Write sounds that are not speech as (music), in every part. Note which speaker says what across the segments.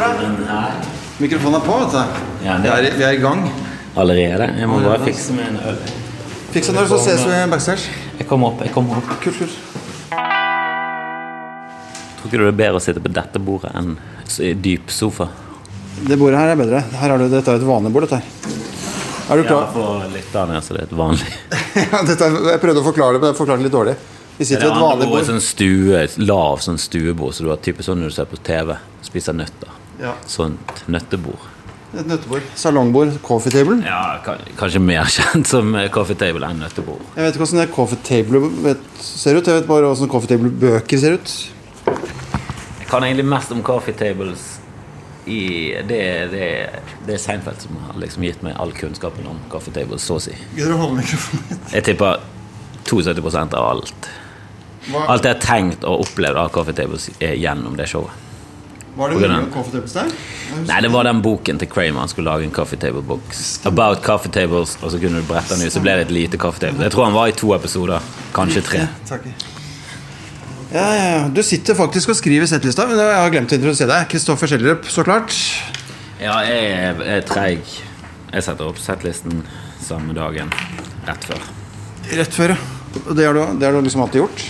Speaker 1: for deg? Mikrofonen er på, vet du.
Speaker 2: Ja,
Speaker 1: vi,
Speaker 2: det-
Speaker 1: er, i- vi er i gang.
Speaker 2: Allerede? Jeg må bare fikse meg en øl.
Speaker 1: Fiks når, så ses vi backstage.
Speaker 2: Jeg kommer opp. jeg kommer opp
Speaker 1: Kult, kult.
Speaker 2: Tror ikke du det er bedre å sitte på dette bordet enn s- i dyp sofa?
Speaker 1: Det bordet her er bedre. Her er du, dette er et vanlig bord, dette her. Er du
Speaker 2: Ja,
Speaker 1: klar?
Speaker 2: for lytterne så det er et vanlig. (laughs)
Speaker 1: Ja, dette er, jeg prøvde å forklare det, men jeg forklarte det litt dårlig. Vi
Speaker 2: Det
Speaker 1: sitter ved et
Speaker 2: andre
Speaker 1: vanlig
Speaker 2: bordet er
Speaker 1: bord.
Speaker 2: sånn stue, et lav sånn stuebord, så du har typisk sånn når du ser på TV. Spiser nøtter.
Speaker 1: Ja,
Speaker 2: Sånt nøttebord.
Speaker 1: et nøttebord. Salongbord. Coffee table.
Speaker 2: Ja, kanskje mer (laughs) kjent som eh, coffee table enn nøttebord.
Speaker 1: Jeg vet ikke hvordan det coffee table vet, ser ut. Jeg vet bare hvordan coffee table-bøker ser ut.
Speaker 2: Jeg kan egentlig mest om coffee tables i Det, det, det er Seinfeld som har liksom gitt meg all kunnskapen om coffee tables, så å si. Jeg tipper 72 av alt. Alt jeg har tenkt og opplevd av coffee tables, er gjennom det showet.
Speaker 1: Var det mye coffee tables der?
Speaker 2: Nei, det var den boken til Kramer. Han skulle lage en coffee table box. About coffee tables, og så kunne du brette den ut, så ble det et lite coffee table. Jeg tror han var i to episoder. Kanskje tre.
Speaker 1: Ja. Ja, ja. Du sitter faktisk og skriver settlista. Men jeg har glemt å introdusere deg. Kristoffer Schjelderup, så klart.
Speaker 2: Ja, jeg er treig. Jeg setter opp settlisten samme dagen rett før.
Speaker 1: Rett før, ja. Og det har du, det har du liksom alltid gjort?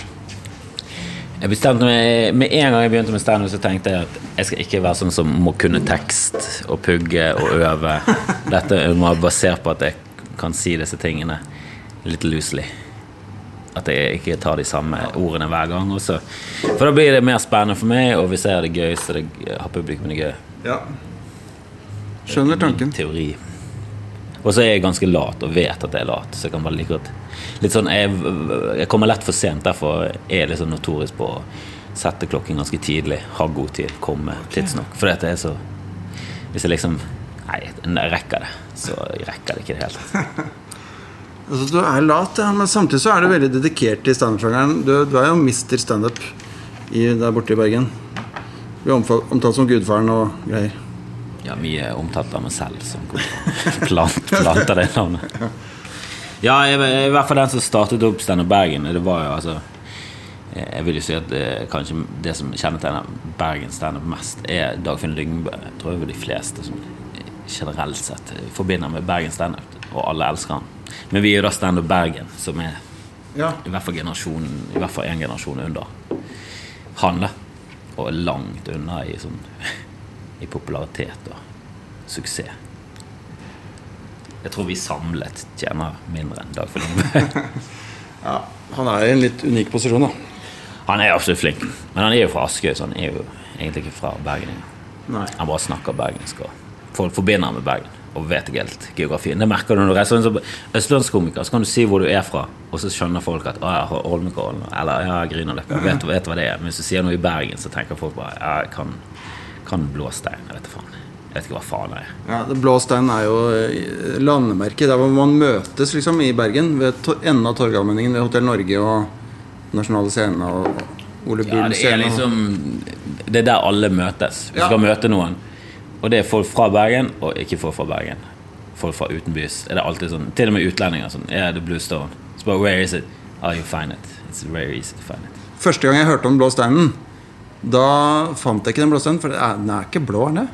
Speaker 2: Jeg bestemte meg, Med en gang jeg begynte med standup, tenkte jeg at jeg skal ikke være sånn som må kunne tekst og pugge og øve. Dette er bare basert på at jeg kan si disse tingene litt loosely. At jeg ikke tar de samme ordene hver gang. Også. For da blir det mer spennende for meg, og hvis jeg har det gøy, så det, har publikum det gøy.
Speaker 1: Ja. Skjønner tanken.
Speaker 2: Teori. Og så er jeg ganske lat og vet at jeg er lat. Så jeg kan bare like godt Litt sånn, jeg, jeg kommer lett for sent, derfor er jeg sånn notorisk på å sette klokken ganske tidlig. Ha god tid, komme tidsnok. For dette er så Hvis jeg liksom Nei, jeg rekker det. Så jeg rekker det ikke i det hele tatt. (laughs)
Speaker 1: Altså, du er lat, ja, men samtidig så er du veldig dedikert til standup-sjangeren. Du, du er jo mister standup i- der borte i Bergen. Du omfal- omtalt som gudfaren og greier.
Speaker 2: Ja, mye omtalt av meg selv som plant, planter det navnet. Ja, jeg jeg, i hvert fall den som startet opp Standup Bergen. Det var jo altså Jeg vil jo si at det, kanskje det som kjennetegner Bergen standup mest, er Dagfinn Lyngbø. Jeg tror jeg de fleste som generelt sett forbinder med Bergen standup, og alle elsker han. Men vi er jo da Standup Bergen, som er
Speaker 1: Ja.
Speaker 2: i hvert fall generasjonen I hvert fall en generasjon under han, da. Og langt unna i sånn I popularitet og suksess. Jeg tror vi samlet tjener mindre enn Dagfinn (laughs)
Speaker 1: ja. Han er i en litt unik posisjon, da.
Speaker 2: Han er absolutt flink, men han er jo fra Askøy, så han er jo egentlig ikke fra Bergen.
Speaker 1: Nei.
Speaker 2: Han bare snakker bergensk. og Folk forbinder ham med Bergen og vet ikke helt geografien. Det merker du når du reiser rundt som østlandskomiker. Så kan du si hvor du er fra, og så skjønner folk at 'Å, har Holmenkollen', eller 'Ja, Grünerløkka'. Vet, vet hva det er. Men hvis du sier noe i Bergen, så tenker folk bare 'Ja, jeg kan, kan blåstein'. Jeg vet faen. Jeg vet ikke hva faen det er.
Speaker 1: Ja, det Blå stein er jo eh, landemerket der hvor man møtes liksom i Bergen. Ved enden av Torgallmenningen ved Hotell Norge og Nasjonale Scene og Ole
Speaker 2: Ja, det er liksom Det er der alle møtes. Du skal møte noen. Og det er folk fra Bergen og ikke folk fra Bergen. Folk fra utenbys. Er det alltid sånn Til og med utlendinger. Sånn, yeah, the blue stone. Så bare, where is it? Oh, you find it. It's very easy to find it.
Speaker 1: Første gang jeg hørte om blå steinen, da fant jeg ikke den blå steinen. For den er, den er ikke blå, er det?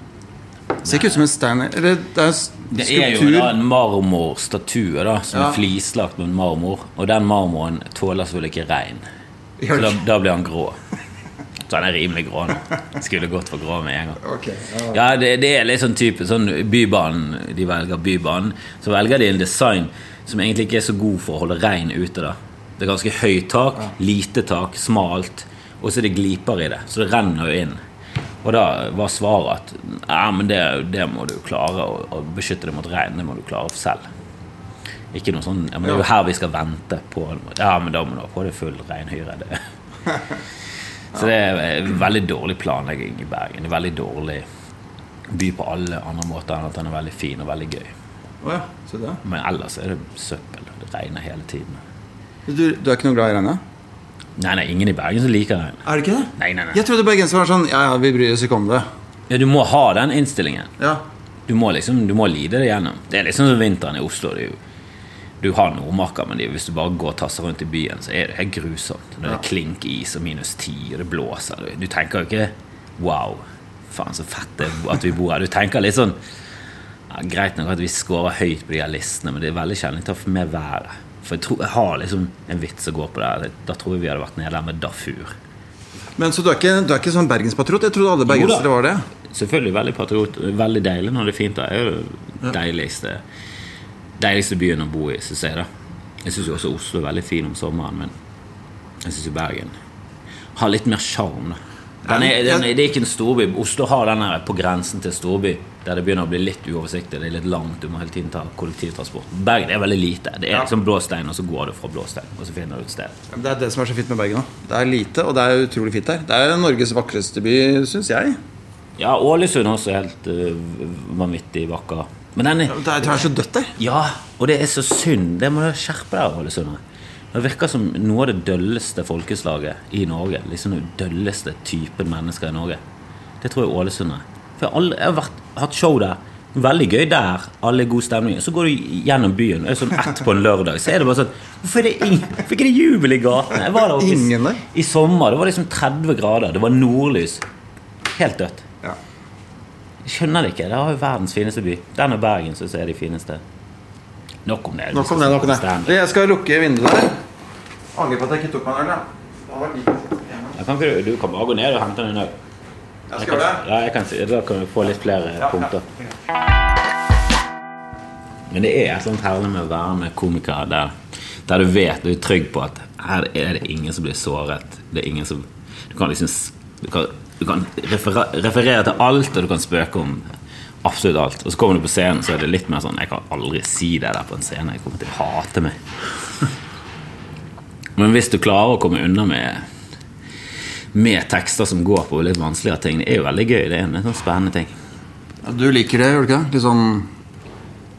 Speaker 1: Det ser ikke ut som en stein. Eller det er skulptur.
Speaker 2: Det er jo da en marmorstatue da, som
Speaker 1: Ja.
Speaker 2: er flislagt med marmor. Og den marmoren tåler selvfølgelig ikke regn. Så da, da blir han grå. Så han er rimelig grå nå. Skulle gått for grå med en gang.
Speaker 1: Ok, ja.
Speaker 2: Ja, det, det er litt sånn type sånn Bybanen, de velger Bybanen. Så velger de en design som egentlig ikke er så god for å holde regn ute. da Det er ganske høyt tak, lite tak, smalt, og så er det gliper i det. Så det renner jo inn. Og da var svaret at ja, men det, det må du klare å, å beskytte det mot regn. Det må du klare selv. Ikke noe sånn ja, men Det er jo her vi skal vente på Ja, men da må du ha på deg full regnhyre. Det. (laughs) Så det er veldig dårlig planlegging i Bergen. Det er veldig dårlig by på alle andre måter enn at den er veldig fin og veldig gøy.
Speaker 1: Oh ja.
Speaker 2: Men ellers er det søppel. Det regner hele tiden.
Speaker 1: Du, du er ikke noe glad i regnet?
Speaker 2: Nei, nei, ingen i Bergen som liker regn.
Speaker 1: Er det ikke det?
Speaker 2: Nei, nei, nei.
Speaker 1: Jeg trodde bergensere var sånn Ja, ja, vi bryr oss ikke om det.
Speaker 2: Ja, du må ha den innstillingen.
Speaker 1: Ja.
Speaker 2: Du må liksom, du må lide det gjennom. Det er liksom som vinteren i Oslo. Er du har Nordmarka, men hvis du bare går og tasser rundt i byen, så er det helt grusomt. Når det er klink is og minus ti, og det blåser. Du, du tenker jo ikke 'wow, Faen, så fett det er at vi bor her. Du tenker litt sånn ja, Greit nok at vi scorer høyt på de her listene, men det er veldig sjelden jeg tar for med været. For jeg, tror, jeg har liksom en vits å gå på der. Da tror jeg vi hadde vært nede der med Dafur.
Speaker 1: Men Så du er ikke, du er ikke sånn bergenspatriot? Jeg trodde alle bergensere var det.
Speaker 2: Selvfølgelig veldig patriot. Veldig deilig når det er fint. Det er jo den deiligste, deiligste byen å bo i, syns jeg. da Jeg syns også Oslo er veldig fin om sommeren, men jeg syns Bergen har litt mer sjarm. Den er, den det er ikke en storby. Oslo har den her på grensen til storby, der det begynner å bli litt uoversiktlig. Det er litt langt, du må hele tiden ta kollektivtransport. Bergen er veldig lite. Det er liksom Blåstein, og så går du fra Blåstein, og så finner du et sted.
Speaker 1: Det er det som er så fint med Bergen. da. Det er lite, og det er utrolig fint her. Det er Norges vakreste by, syns jeg.
Speaker 2: Ja, Ålesund også er helt uh, vanvittig vakker. Men den
Speaker 1: Det er, det er så dødt der.
Speaker 2: Ja, og det er så synd. Det må du skjerpe deg, Ålesund. Det virker som noe av det dølleste folkeslaget i Norge. Liksom den dølleste typen mennesker i Norge. Det tror jeg Ålesund er. For jeg har, aldri, jeg har vært, hatt show der. Veldig gøy der. Alle er god stemning. Så går du gjennom byen, og er sånn ett på en lørdag. Så er det bare sånn Hvorfor er det, ingen, fikk jeg det jubel i gatene? Jeg var der oppe i, i sommer. Det var liksom 30 grader. Det var nordlys. Helt dødt.
Speaker 1: Ja.
Speaker 2: Jeg skjønner det ikke. Det har jo verdens fineste by. Den og Bergen syns jeg er de fineste. Nok om det.
Speaker 1: Nok om det. nok om det Jeg skal lukke vinduet der. Angrer på at jeg ikke tok meg en øl.
Speaker 2: du kan bare gå ned og hente den øl.
Speaker 1: Jeg skal gjøre det.
Speaker 2: Ja, jeg kan, si- da kan du få litt flere
Speaker 1: Ja,
Speaker 2: punkter. Men det er et eller annet herlig med å være med komikere der, der du vet du er trygg på at her er det ingen som blir såret. Det er ingen som Du kan liksom Du kan, du kan referere, referere til alt, og du kan spøke om absolutt alt. Og så kommer du på scenen, så er det litt mer sånn Jeg kan aldri si det der på en scene. Jeg kommer til å hate meg. (laughs) Men hvis du klarer å komme unna med med tekster som går på litt vanskeligere ting, det er jo veldig gøy. Det er en sånn spennende ting.
Speaker 1: Ja, Du liker det, gjør du ikke? Litt sånn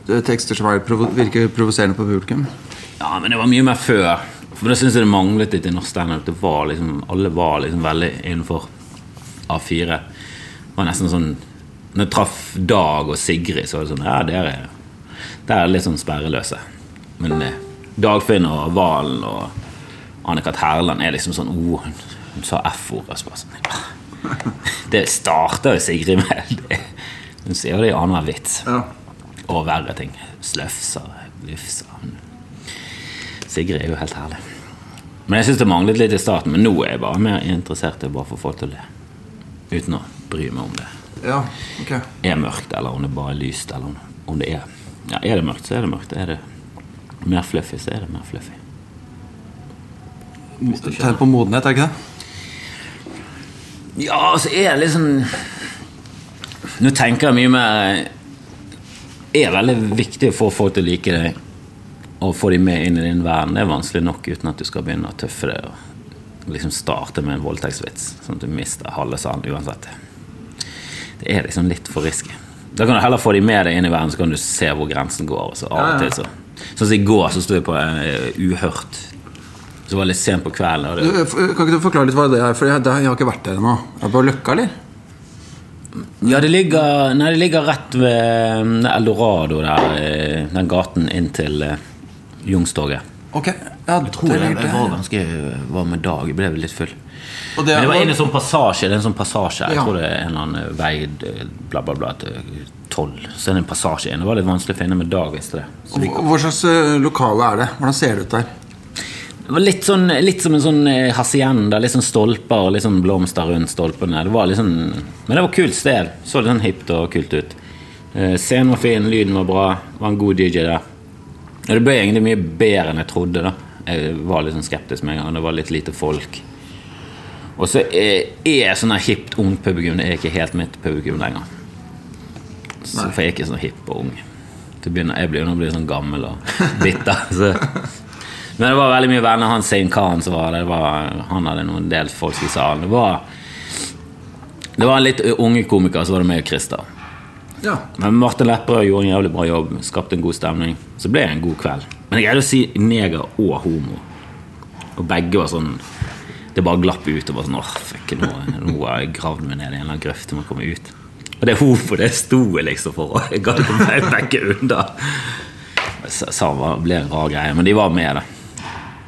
Speaker 1: det er tekster som provo virker provoserende på publikum.
Speaker 2: Ja, men det var mye mer før. For da syns jeg det manglet litt i norsk standup. Det var liksom, alle var liksom veldig innenfor A4. Det var nesten sånn Når jeg traff Dag og Sigrid, så var det sånn Ja, dere er, dere er litt sånn sperreløse. Men eh, Dagfinn og Valen og Anne-Kat. Herland er liksom sånn oh, hun, hun sa F-ordet. Sånn. Det starter jo Sigrid med. (laughs) Det, hun sier det i annenhver vits
Speaker 1: Ja.
Speaker 2: og verre ting. Sløfser, lufser Sigrid er jo helt herlig. Men jeg syns det manglet litt i starten. Men nå er jeg bare mer interessert i å bare få folk til å le. Uten å bry meg om det
Speaker 1: ja, okay.
Speaker 2: er mørkt, eller om det bare er lyst, eller om, det er Ja, er det mørkt, så er det mørkt. Er det mer fluffy, så er det mer fluffy.
Speaker 1: Tell på modenhet, er ikke det?
Speaker 2: Ja, altså er det liksom Nå tenker jeg mye mer Det er veldig viktig å få folk til å like deg og få dem med inn i din verden. Det er vanskelig nok uten at du skal begynne å tøffe deg og liksom starte med en voldtektsvits, sånn at du mister halve salen uansett. Det er liksom litt for risky. Da kan du heller få dem med deg inn i verden, så kan du se hvor grensen går. Så av og til så Sånn som i går, så sto jeg på eh, Uhørt. Så var det litt sent på kvelden. Det,
Speaker 1: Kan ikke du forklare litt hva det er? For jeg, jeg har ikke vært der ennå. Er det på Løkka, eller?
Speaker 2: Ja, det ligger, nei, det ligger rett ved mm, Eldorado der, eh, den gaten inn til eh, Youngstorget.
Speaker 1: Ok. Ja,
Speaker 2: Jeg tror det,
Speaker 1: jeg,
Speaker 2: jeg var ganske var med dag, jeg ble litt full.
Speaker 1: Det,
Speaker 2: Men det var en sånn passasje, det er en sånn passasje, jeg
Speaker 1: Ja.
Speaker 2: tror det er en eller annen vei bla bla bla tolv. Så er det en passasje igjen. Det var litt vanskelig å finne med dag, visste det. Vi,
Speaker 1: Hva slags eh, lokale er det? Hvordan ser det ut der?
Speaker 2: det var litt, sånn, litt som en sånn eh, hacienda, litt sånn stolper og litt sånn blomster rundt stolpene. Det var litt sånn, men det var et kult sted. Så litt sånn hipt og kult ut. Eh, Scenen var fin, lyden var bra, Det var en god DJ der. Og det ble egentlig mye bedre enn jeg trodde. da Jeg var litt sånn skeptisk med en gang. Det var litt lite folk. Og så er, er sånn hipt ungt publikum Det er ikke helt mitt publikum lenger. Så, for jeg er ikke sånn hipp og ung. Det begynner, jeg blir nå blir jeg sånn gammel og bitter. (laughs) Så. Men det var veldig mye venner. Han Zain Khan som var der. Han hadde noen del folk i salen. Det var, det var litt unge komiker, så var det meg og Christer.
Speaker 1: Ja.
Speaker 2: Men Martin Lepperød gjorde en jævlig bra jobb, skapte en god stemning. Så ble det en god kveld. Men jeg greide å si neger og homo. Og begge var sånn Det bare glapp ut. Og bare sånn, åh, fuck, nå, nå har jeg gravd meg ned i en eller annen grøft. Jeg må komme ut. Og det homo, det sto jeg liksom for. Og jeg gadd ikke meg begge unna. Så det ble en rar greie, men de var med, da.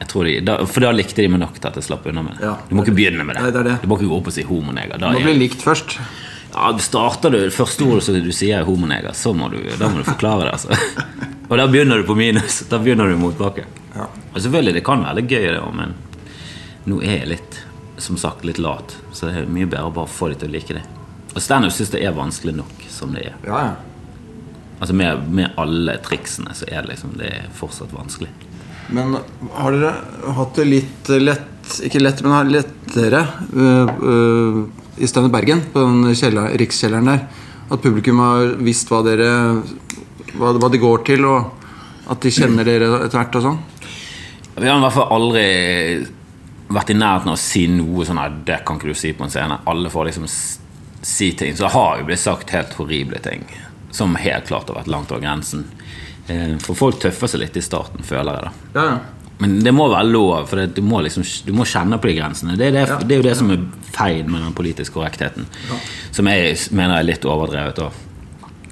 Speaker 2: Jeg tror de, da for da likte de meg nok til at jeg slapp unna med det.
Speaker 1: Ja.
Speaker 2: Du må ikke begynne med det.
Speaker 1: Nei, det er det.
Speaker 2: Du må ikke gå opp og si homoneger. Du
Speaker 1: Må
Speaker 2: er-
Speaker 1: bli likt først.
Speaker 2: Ja, Starter du første ordet som du sier er homoneger, så må du, da må du forklare det. altså. Og da begynner du på minus. Da begynner du motbakke.
Speaker 1: Ja.
Speaker 2: Og selvfølgelig, det kan være litt gøy, det òg, men nå er jeg litt som sagt litt lat. Så det er mye bedre å bare få de til å like det. Og standup syns det er vanskelig nok som det er.
Speaker 1: Ja, ja.
Speaker 2: Altså Med, med alle triksene så er det liksom Det er fortsatt vanskelig.
Speaker 1: Men har dere hatt det litt lett Ikke lett, men lettere øh, øh, i Standup Bergen, på den kjeller, rikskjelleren der? At publikum har visst hva dere hva, hva de går til, og at de kjenner dere etter hvert og sånn?
Speaker 2: Vi har i hvert fall aldri vært i nærheten av å si noe sånn at det kan ikke du si på en scene. Alle får liksom si ting. Så det har jo blitt sagt helt horrible ting som helt klart har vært langt over grensen. Eh, For folk tøffer seg litt i starten, føler jeg. da
Speaker 1: Ja, ja.
Speaker 2: Men det må være lov, for du, må liksom, du må kjenne på de grensene. Det er, det, det er jo det som er feil med den politiske korrektheten. Som jeg mener er litt overdrevet. også.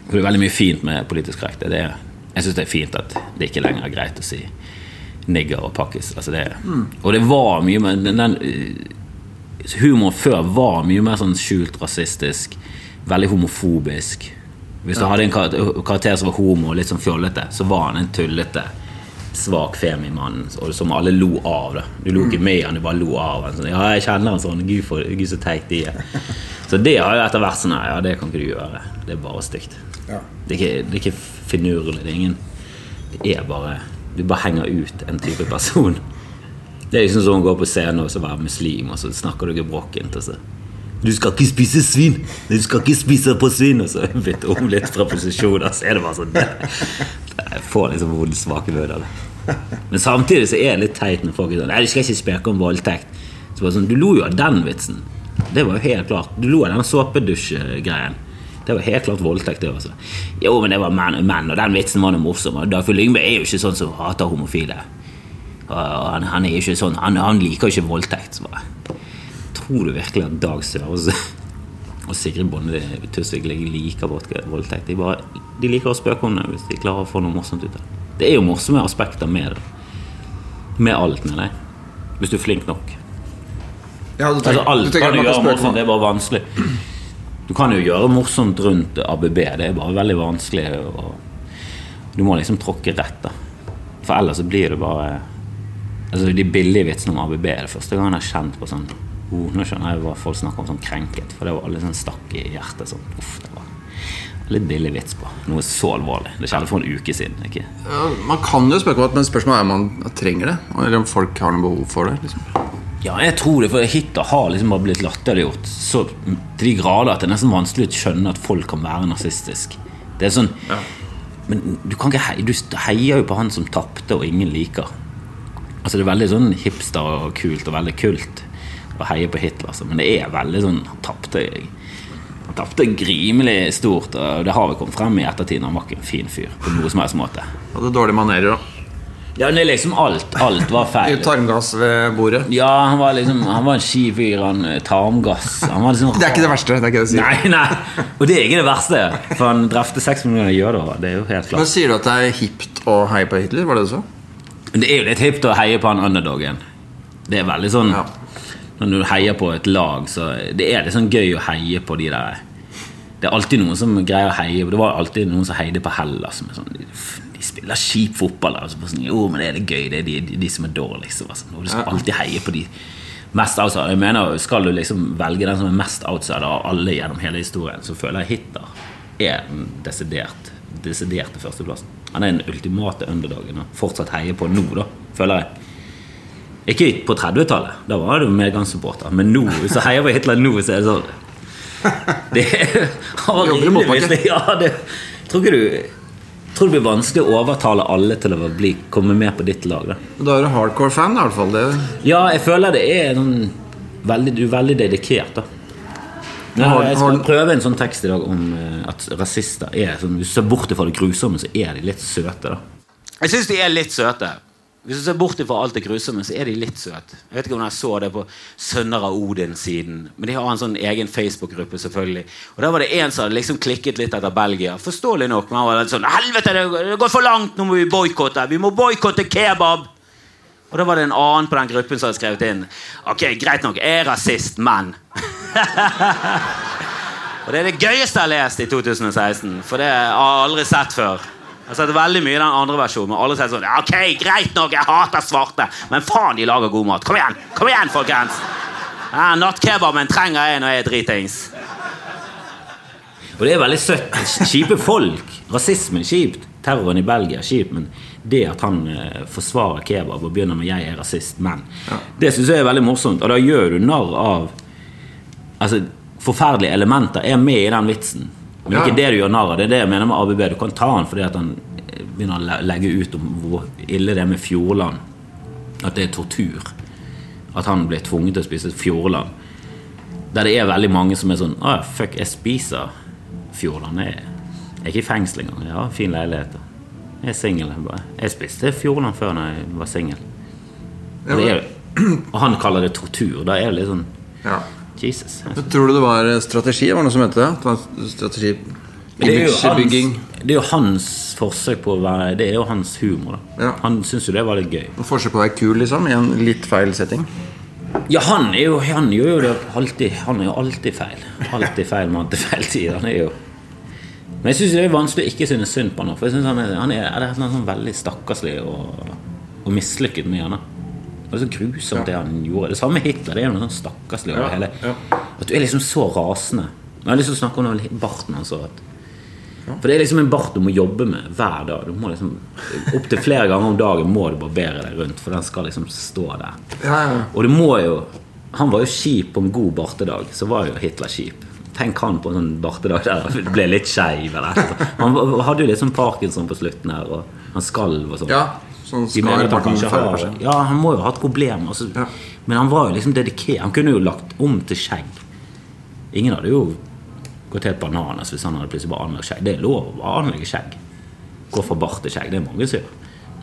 Speaker 2: For det er veldig mye fint med politisk korrekthet. Det er, jeg syns det er fint at det ikke lenger er greit å si nigger og pakkis. Altså det, Og det var mye mer den, den eh, Humoren før var mye mer sånn skjult rasistisk, veldig homofobisk. Hvis du hadde en karakter, karakter som var homo og litt sånn fjollete, så var han en tullete, svak femimann som alle lo av. Da. Du lo ikke med han, du bare lo av han. Sånn, ja, jeg kjenner han sånn. Gud, for, Gud så teit de er. Så det har jo etter hvert sånn Ja, det kan ikke du gjøre. Det er bare stygt.
Speaker 1: Ja.
Speaker 2: Det er ikke, det er ikke finurlig. Det er ingen Det er bare Du bare henger ut en type person. Det er liksom som å gå på scenen og så være muslim, og så snakker du gebrokkent. Og så Du skal ikke spise svin! Du skal ikke spise på svin! Og så bytte om litt fra posisjoner, så er det bare sånn Jeg får liksom vondt svake bød av det. Men samtidig så er det litt teit når folk er sånn Nei, du skal ikke speke om voldtekt. Så bare sånn, Du lo jo av den vitsen. Det var jo helt klart. Du lo av den såpedusj-greien. Det var helt klart voldtekt. det også. Jo, men det var menn, menn og den vitsen var noe morsom. Og Dagfjord Lyngve er jo ikke sånn som hater homofile. Og han, han er jo ikke sånn, han, han liker jo ikke voldtekt. Så bare, tror du virkelig at Dag Sørås og Sigrid Bonde Tusvik liker voldtekt? De, bare, de liker å spøke om det hvis de klarer å få noe morsomt ut av det. Det er jo morsomme aspekter med det. Med alt, mener jeg. Hvis du er flink nok.
Speaker 1: Ja, du
Speaker 2: Altså, alt kan du gjøre morsomt, det er bare vanskelig. Du kan jo gjøre morsomt rundt ABB, det er bare veldig vanskelig. Du må liksom tråkke rett, da. For ellers så blir det bare Altså De billige vitsene om ABB er det første gang jeg har kjent på sånn oh, Nå skjønner jeg hva folk snakker om som krenket, for det var alle sånn stakk i hjertet. sånn, uff, det var Litt billig vits på noe så alvorlig. Det skjedde for en uke siden. ikke?
Speaker 1: Ja, man kan jo spørre men spørsmålet er om man trenger det. Eller om folk har noe behov for det. Liksom.
Speaker 2: Ja, jeg tror det, for Hitler har liksom bare blitt latterliggjort så til de grader at det er nesten vanskelig å skjønne at folk kan være nazistisk. Det er sånn Men du kan ikke heie, du heier jo på han som tapte og ingen liker. Altså Det er veldig sånn hipster og kult og veldig kult å heie på Hitler, altså. men det er veldig sånn Han tapte Han tapte grimelig stort, og det har vel kommet frem i ettertid. Han var ikke en fin fyr på noe som helst måte.
Speaker 1: Hadde dårlige manerer da.
Speaker 2: Ja, det er liksom alt. Alt var feil. (laughs)
Speaker 1: Tarmgass ved bordet.
Speaker 2: Ja, han var liksom Han var en skifyr, han eh, tarmgass Han var liksom
Speaker 1: Det er ikke det verste. det er ikke det å sier.
Speaker 2: Nei, nei, og det er ikke det verste For han drepte seks millioner jøder Det er jo helt
Speaker 1: Men Sier du at det er hipt å heie på Hitler? Var det du sa?
Speaker 2: Det er jo litt hipt å heie på han underdogen Det er veldig sånn
Speaker 1: Ja.
Speaker 2: Når du heier på et lag Så det er litt sånn gøy å heie på de der. Det er alltid noen som greier å heie Det var alltid noen som heide på Hellas som er sånn, de, de spiller kjip fotball Altså, sånn, Jo, men det er det gøy Det er de, de, de som er dårligst. Og du skal alltid heie på de mest outsider. Jeg mener, skal du liksom velge den som er mest outsider Av alle gjennom hele historien Så føler jeg Hitler er den desidert Desiderte førsteplassen. Han er den ultimate underdagen Og fortsatt heier på nå da, føler jeg Ikke på 30-tallet Da var det jo medgangssupporter Men nå, så heier på Hitler nå Så er det sånn (laughs) Det
Speaker 1: har
Speaker 2: rimeligvis (laughs) Ja, det Tror ikke du Tror det blir vanskelig å overtale alle til å bli, komme med på ditt lag da
Speaker 1: Da er du hardcore-fan, i hvert fall. Det.
Speaker 2: Ja, jeg føler det er sånn veldig, Du er veldig dedikert, da. Jeg skal prøve en sånn tekst i dag om eh, at rasister er sånn du ser bort fra det grusomme, så er de litt søte, da. Jeg syns de er litt søte. Hvis du ser bort fra alt det grusomme, så er de litt søte. Jeg vet ikke om jeg så det på Sønner av Odin-siden, men de har en sånn egen Facebook-gruppe, selvfølgelig. Og der var det en som hadde liksom klikket litt etter Belgia. Forståelig nok, men han var litt sånn Helvete, det går for langt! Nå må vi boikotte! Vi må boikotte kebab! Og da var det en annen på den gruppen som hadde skrevet inn Ok, greit nok, jeg er rasist, men (laughs) Og det er det gøyeste jeg har lest i 2016, for det har jeg aldri sett før. Jeg har sett veldig mye i den andre versjonen, men alle sier sånn Ok, greit nok, jeg hater svarte, men faen, de lager god mat. Kom igjen, kom igjen, folkens! Ja, Nattkebaben trenger jeg når jeg er dritings. Og det er veldig søtt. Kjipe folk. Rasismen er kjipt. Terroren i Belgia er kjipt. Men det at han eh, forsvarer kebab og begynner med 'jeg er rasist', men Det syns jeg er veldig morsomt. Og da gjør du narr av Altså, forferdelige elementer er med i den vitsen. Men
Speaker 1: Ja.
Speaker 2: ikke det du gjør narr av. Det er det jeg mener med ABB. Du kan ta han fordi at han eh, begynner å legge ut om hvor ille det er med Fjordland. At det er tortur. At han blir tvunget til å spise Fjordland. Der det er veldig mange som er sånn Å ja, fuck, jeg spiser Fjordland. Jeg er ikke i fengsel engang. Jeg har fin leilighet. Jeg er singel. Jeg Jeg spiste Fjordland før når jeg var singel. Og, og han kaller det tortur. Da er det litt sånn
Speaker 1: Ja.
Speaker 2: Jesus.
Speaker 1: Men Tror du det var strategi? Var det noe som het det? Det var strategi
Speaker 2: Men Det er, det er jo hans forsøk på å være Det er jo hans humor.
Speaker 1: Ja.
Speaker 2: Han syns jo det var litt gøy.
Speaker 1: Forsøk på å være kul, liksom? I en litt feil setting?
Speaker 2: Ja, han er jo Han gjør jo det alltid Han er jo alltid feil. Alltid feil mann til feil tid. Han er jo Men jeg syns det er vanskelig å ikke synes synd på han. For jeg synes han er, han er, er noe sånn veldig stakkarslig og, og mislykket med han. Det er så grusomt det han gjorde. Det samme med Hitler. Det er noe sånn stakkarslig over hele. At du er liksom så rasende. Jeg har lyst til å snakke om barten hans òg. For det er liksom en bart du må jobbe med hver dag. Du må liksom Opptil flere ganger om dagen må du barbere deg rundt, for den skal liksom stå der.
Speaker 1: Ja, ja.
Speaker 2: Og du må jo Han var jo kjip på en god bartedag, så var jo Hitler kjip. Tenk han på en sånn bartedag der det ble litt skeiv. eller et. Han hadde jo litt sånn parkinson på slutten her, og han skalv og sånn.
Speaker 1: ja. Sånn skar
Speaker 2: at han
Speaker 1: barten
Speaker 2: har. Ja, han må jo ha hatt problemer. Altså.
Speaker 1: Ja.
Speaker 2: Men han var jo liksom dedikert. Han kunne jo lagt om til skjegg. Ingen hadde jo gått helt bananas hvis han hadde plutselig bare anlagt skjegg. Det er lov å anlegge skjegg. Gå fra bart til skjegg. Det er mange som gjør.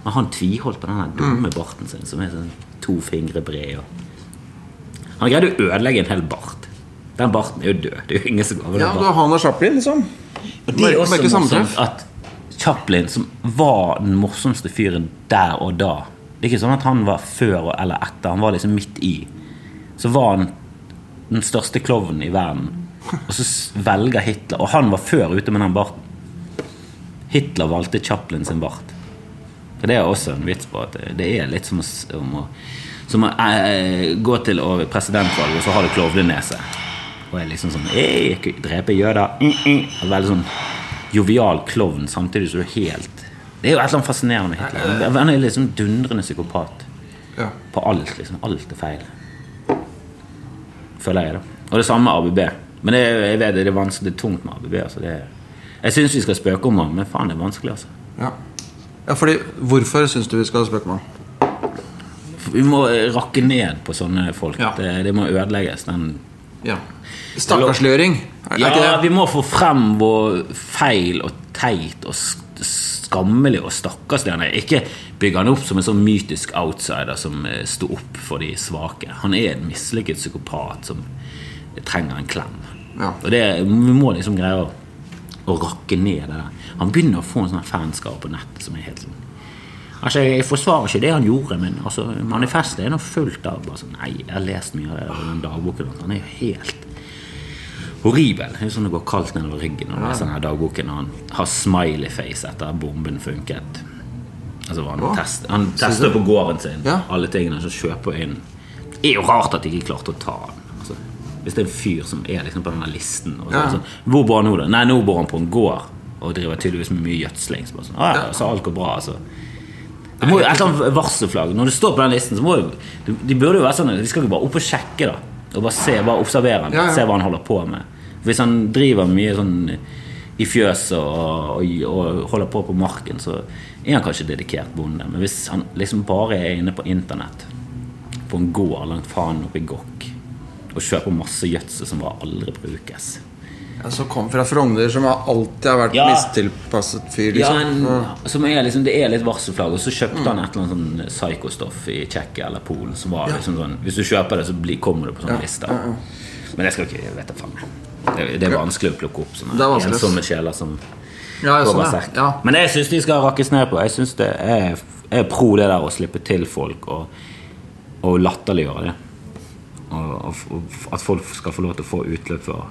Speaker 2: Men han tviholdt på den dumme barten sin som er sånn to fingre bred. Han greide å ødelegge en hel bart. Den barten er jo død. Det er jo ingen som går over
Speaker 1: Ja,
Speaker 2: den
Speaker 1: du har han og Chaplin, liksom.
Speaker 2: Og det er også morsomt at Chaplin, som var den morsomste fyren der og da Det er ikke sånn at han var før eller etter. Han var liksom midt i. Så var han den største klovnen i verden. Og så velger Hitler Og han var før ute med den barten. Hitler valgte Chaplin sin bart. For det er også en vits på at det- er litt som å, om å, som å eh, gå til presidentvalget, og så har du klovnenese. Og er liksom sånn «Ei, Drepe jøder. Mm, mm. Veldig sånn jovial klovn samtidig som du er helt Det er jo et eller annet fascinerende med Hitler. Han er liksom dundrende psykopat
Speaker 1: Ja.
Speaker 2: på alt. liksom Alt er feil. Føler jeg, da. Og det samme med ABB. Men det, jeg vet det er vanskelig, det er tungt med ABB. Altså det, jeg syns vi skal spøke om ham, men faen, det er vanskelig. altså
Speaker 1: Ja. ja, fordi Hvorfor syns du vi skal spøke med han?
Speaker 2: Vi må rakke ned på sånne folk.
Speaker 1: Ja.
Speaker 2: Det, det må ødelegges. Den
Speaker 1: Ja. Stakkarsliggjøring.
Speaker 2: Ja, vi må få frem hvor feil og teit og skammelig og stakkarslig han er. Ikke bygge han opp som en sånn mytisk outsider som eh, sto opp for de svake. Han er en mislykket psykopat som trenger en klem.
Speaker 1: Ja.
Speaker 2: Og det, Vi må liksom greie å, å rakke ned det der. Han begynner å få en sånn fanskare på nettet som er helt sånn Altså, Jeg forsvarer ikke det han gjorde, men altså, manifestet er nå fullt av bare sånn, Nei, jeg har lest mye av den dagboken hans. Han er jo helt horribel. Det er sånn det går kaldt nedover ryggen når du leser denne dagboken. Han har smiley-face etter at bomben funket. Altså, han,
Speaker 1: Hva?
Speaker 2: test, han tester på gården sin
Speaker 1: Ja.
Speaker 2: alle tingene som kjøper inn. Det er jo rart at de ikke klarte å ta han. Altså, hvis det er en fyr som er liksom på denne listen så,
Speaker 1: Ja.
Speaker 2: altså, Hvor bor han nå, da? Nei, nå bor han på en gård og driver tydeligvis med mye gjødsling. Så bare sånn, ah, Ja. så alt går bra, altså. Det må jo et eller annet varselflagg. Når du står på den listen, så må jo de- De burde jo være sånn De skal ikke bare opp og sjekke, da. Og bare se, bare observere han,
Speaker 1: Ja, ja.
Speaker 2: se hva han holder på med. Hvis han driver mye sånn i fjøset og, og, og holder på på marken, så er han kanskje dedikert bonde. Men hvis han liksom bare er inne på internett, på en gård langt faen oppe i Gokk, og kjøper masse gjødsel som bare aldri brukes
Speaker 1: som kom fra Frogner, som alltid har vært
Speaker 2: Ja.
Speaker 1: mistilpasset fyr.
Speaker 2: Ja,
Speaker 1: Liksom.
Speaker 2: en, som er liksom, Det er litt varselflagg. Og så kjøpte han et eller annet sånn psykostoff i Tsjekkia eller Polen. Som var liksom sånn Hvis du kjøper det, så blir, kommer du på sånne lister. Men det skal ikke jeg vet faen. Det, det er vanskelig å plukke opp sånne ensomme sjeler som
Speaker 1: Ja, sånn, ja.
Speaker 2: Men jeg syns de skal rakkes ned på. Jeg synes det er, er pro det der å slippe til folk og, og latterliggjøre det. Og, og, og at folk skal få lov til å få utløp for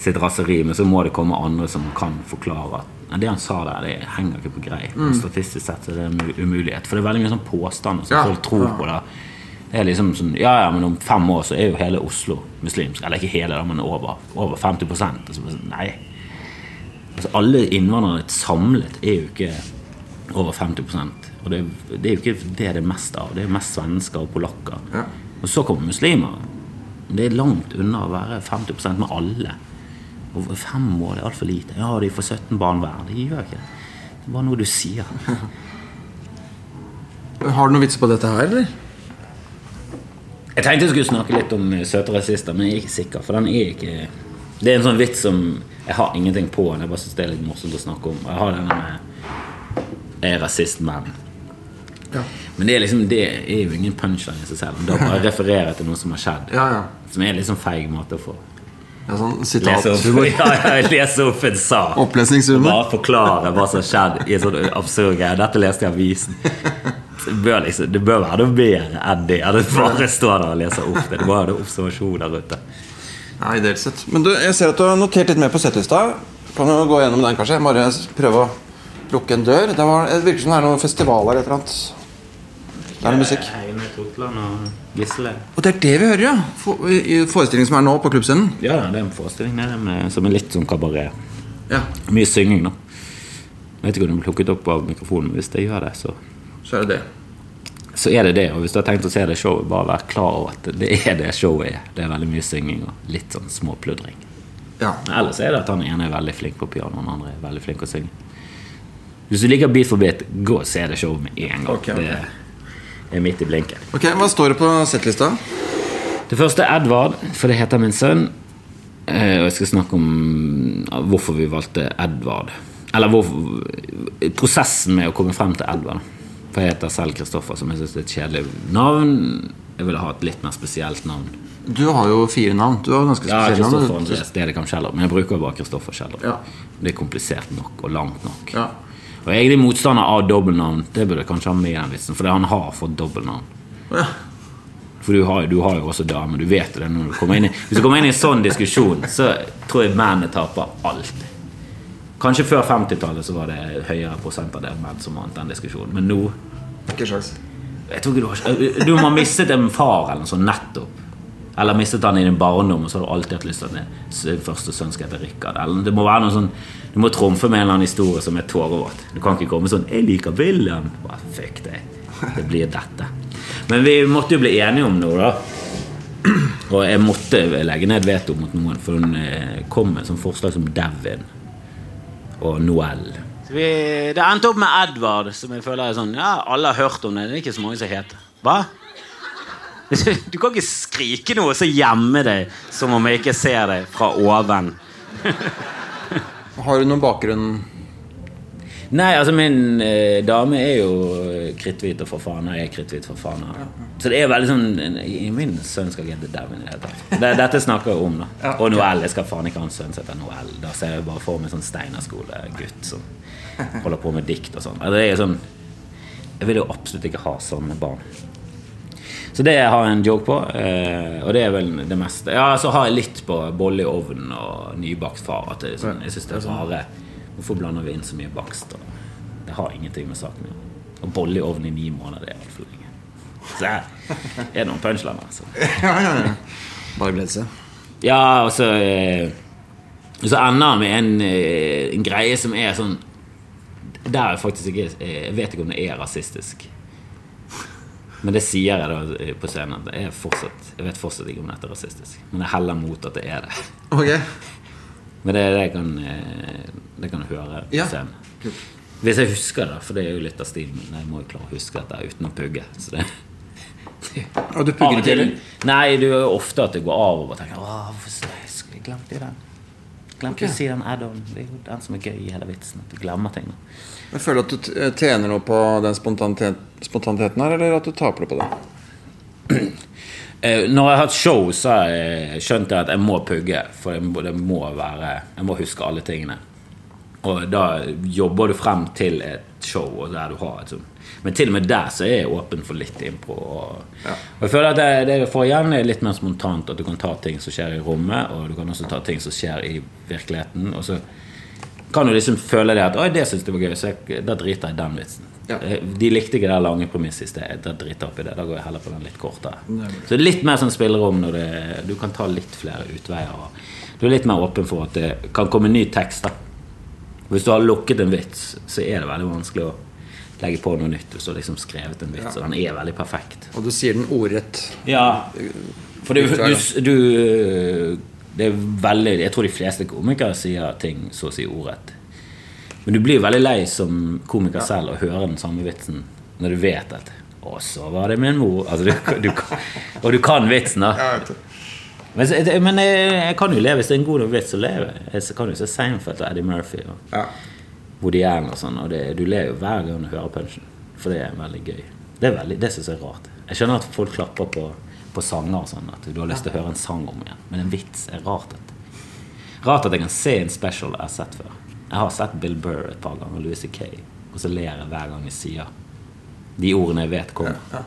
Speaker 2: sitt raseri, men så må det komme andre som kan forklare at det han sa der, det henger ikke på greip. Mm. Statistisk sett er det en umulighet. For det er veldig mye sånn påstander som
Speaker 1: Ja,
Speaker 2: folk tror på. da det er liksom sånn, ja, ja, men om fem år så er jo hele Oslo muslimsk. Eller ikke hele, da, men over, over 50 altså, så sånn, Nei. Altså, alle innvandrere samlet er jo ikke over 50 Og det, det er jo ikke det det er mest av. Det er mest svensker og polakker.
Speaker 1: Ja.
Speaker 2: Og så kommer muslimer. Det er langt unna å være 50% med alle. Og fem år det er altfor lite. Ja, de får 17 barn hver. De gjør ikke det. Det er bare noe du sier. (laughs)
Speaker 1: Har du noen vitser på dette her, eller?
Speaker 2: Jeg tenkte jeg skulle snakke litt om eh, søte rasister, men jeg er ikke sikker. For den er ikke Det er en sånn vits som jeg har ingenting på. Jeg bare syns det er litt morsomt å snakke om. Jeg har denne med Jeg er rasist, men
Speaker 1: Ja.
Speaker 2: Men det er liksom Det er jo ingen punchline i seg selv. Da bare (laughs) refererer jeg til noe som har skjedd.
Speaker 1: Ja, ja.
Speaker 2: Som er litt sånn feig måte å få
Speaker 1: ja sånn sitathumor. (laughs) (laughs)
Speaker 2: ja, ja, lese opp en sak.
Speaker 1: Opplesningshumor.
Speaker 2: Bare forklare hva som har skjedd i sånn absurd greie. Dette leste jeg i avisen. Det bør, liksom, det bør være noe bedre enn det. Det bare står der og leser opp det. Det må være noe observasjon der ute.
Speaker 1: Nei, ideelt sett. Men du, jeg ser at du har notert litt mer på settlista. Kan du gå gjennom den, kanskje? Jeg Bare prøve å lukke en dør. Det, var, det virker som det er noen festivaler eller et eller annet. Det er noe musikk.
Speaker 2: Totland og Gisle.
Speaker 1: Og det er det vi hører, ja! For, I forestillingen som er nå på klubbscenen.
Speaker 2: Ja, det er en forestilling der med, som er litt som kabaret.
Speaker 1: Ja,
Speaker 2: Mye synging, da. Jeg vet ikke om det blir plukket opp av mikrofonen, men hvis det gjør det, så,
Speaker 1: så er det det.
Speaker 2: så er det det. Og hvis du har tenkt å se det showet, bare vær klar over at det er det showet er. Det er veldig mye synging og litt sånn småpludring.
Speaker 1: Ja.
Speaker 2: Men ellers er det at han ene er veldig flink på piano, og den andre er veldig flink å synge. Hvis du liker Beat for beat, gå og se det showet med en gang.
Speaker 1: Okay, okay.
Speaker 2: Det er midt i blinken.
Speaker 1: Ok, Hva står det på settlista?
Speaker 2: Det første er Edvard, for det heter min sønn. Eh, Og jeg skal snakke om hvorfor vi valgte Edvard. Eller hvor, prosessen med å komme frem til Edvard. For jeg heter selv Kristoffer, som jeg syns er et kjedelig navn. Jeg ville ha et litt mer spesielt navn.
Speaker 1: Du har jo fire navn. Du har ganske
Speaker 2: Ja,
Speaker 1: spesielle
Speaker 2: Kristoffer
Speaker 1: navn.
Speaker 2: Andreas Dedekam Kjeller. Men jeg bruker jo bare Kristoffer Kjeller.
Speaker 1: Ja.
Speaker 2: Det er komplisert nok og langt nok.
Speaker 1: Ja.
Speaker 2: Og jeg er egentlig motstander av dobbeltnavn. Det burde jeg kanskje ha med i den vitsen, for han har fått dobbeltnavn.
Speaker 1: Ja.
Speaker 2: For du har, du har jo også dame, du vet det når du kommer inn i Hvis du kommer inn i en sånn diskusjon, så tror jeg mennene taper alt. Kanskje før 50-tallet så var det høyere prosentandel menn som vant den diskusjonen, men nå
Speaker 1: Ikke sjans.
Speaker 2: jeg tror ikke du, har, du må ha mistet en far eller noe sånt nettopp. Eller mistet han i din barndom, og så har du alltid hatt lyst til at din første sønn skal hete Rikard. Eller det må være noe sånn Du må trumfe med en eller annen historie som er tårevåt. Du kan ikke komme sånn 'Jeg liker William'. Bare fuck deg. Det blir dette. Men vi måtte jo bli enige om noe, da. Og jeg måtte legge ned veto mot noen, for hun eh, kom med et sånt forslag som Devin og Noel. det endte opp med Edvard, som jeg føler er sånn Ja, alle har hørt om det. Det er ikke så mange som heter. Hva? (laughs) Du kan ikke skrike noe så gjemme deg som om jeg ikke ser deg fra oven.
Speaker 1: Har du noen bakgrunn
Speaker 2: Nei, altså min eh, dame er jo kritthvit og for faen, og jeg er kritthvit for faen. Så det er veldig sånn i Min sønn skal hete Devin. i det hele tatt. Dette snakker jeg om, da.
Speaker 1: Ja,
Speaker 2: Og Noel. Jeg skal faen ikke ha en sønn som heter Noel. Da ser jeg bare for meg sånn steinerskolegutt som (laughs) holder på med dikt og sånn. Altså, det er sånn Jeg vil jo absolutt ikke ha sånne barn. Så det har jeg en joke på, eh, og det er vel det meste. Ja, så har jeg litt på bolle i ovnen og nybakt far. At det er sånn, jeg synes det er rare Hvorfor blander vi inn så mye bakst? Det har ingenting med saken å gjøre. Og bolle i ovnen i ni måneder, det er altfor lenge. Så det er noen punchliner, altså. (laughs)
Speaker 1: Ja, ja, ja. Bare glede seg.
Speaker 2: Ja, og så eh, Så ender han med en, eh, en greie som er sånn Der er jeg faktisk ikke Jeg vet ikke om det er rasistisk. Men det sier jeg da på scenen. Jeg, er fortsatt, jeg vet fortsatt ikke om dette er rasistisk. Men jeg heller mot at det er det.
Speaker 1: Ok.
Speaker 2: Men det, det, kan, eh, det kan du høre på
Speaker 1: Ja.
Speaker 2: scenen. Hvis jeg husker det, for det er jo litt av stilen min. Jeg må jo klare å huske dette uten å pugge. Så det
Speaker 1: Og du pugger ikke,
Speaker 2: Nei, det er jo ofte at det går av og tenker Åh, hvorfor så- jeg den. Glemte
Speaker 1: okay.
Speaker 2: å si den add-on. Det er jo den som er gøy i hele vitsen. At du glemmer ting.
Speaker 1: Jeg føler at du eh, tjener noe på den spontanitet, spontaniteten her, eller at du taper det på det? (clears throat)
Speaker 2: Eh, når jeg har hatt show, så har jeg skjønt at jeg må pugge. For det må, være Jeg må huske alle tingene. Og da jobber du frem til et show der du har et sånt. Men til og med der så er jeg åpen for litt impro. Og, og jeg føler at det, det får igjen er litt mer spontant. At du kan ta ting som skjer i rommet, og du kan også ta ting som skjer i virkeligheten. Og så kan jo liksom føle det at 'Oi, det syns jeg var gøy', så jeg, da driter jeg i den vitsen.
Speaker 1: Ja.
Speaker 2: Eh, De likte ikke det lange premisset i sted. Da driter jeg opp i det. Da går jeg heller på den litt kortere. Så det er litt mer sånn spillerom når det, du kan ta litt flere utveier. Du er litt mer åpen for at det kan komme ny tekst. da Hvis du har lukket en vits, så er det veldig vanskelig å legge på noe nytt. Hvis du har liksom skrevet en vits, og den er veldig perfekt.
Speaker 1: Og du sier den ordrett.
Speaker 2: Ja, for du, du, du Det er veldig Jeg tror de fleste komikere sier ting så å si ordrett. Men du blir veldig lei som komiker selv å høre den samme vitsen når du vet at Og så var det min mor altså, du, du, (laughs) Og du kan vitsen, da. Men, men jeg, jeg kan jo leve hvis det er en god nok vits å leve. Jeg kan jo se Seinfeld og Eddie Murphy og
Speaker 1: Ja.
Speaker 2: Woody Allen og sånn, og det, du ler jo hver gang du hører punchen. For det er veldig gøy. Det, er veldig- det syns jeg er rart. Jeg skjønner at folk klapper på, på sanger og sånn, at du har lyst til å høre en sang om igjen. Men en vits er rart. At, rart at jeg kan se en special jeg har sett før. Jeg har sett Bill Burr et par ganger, Louis C.K., og så ler jeg hver gang jeg sier de ordene jeg vet kommer.
Speaker 1: Ja.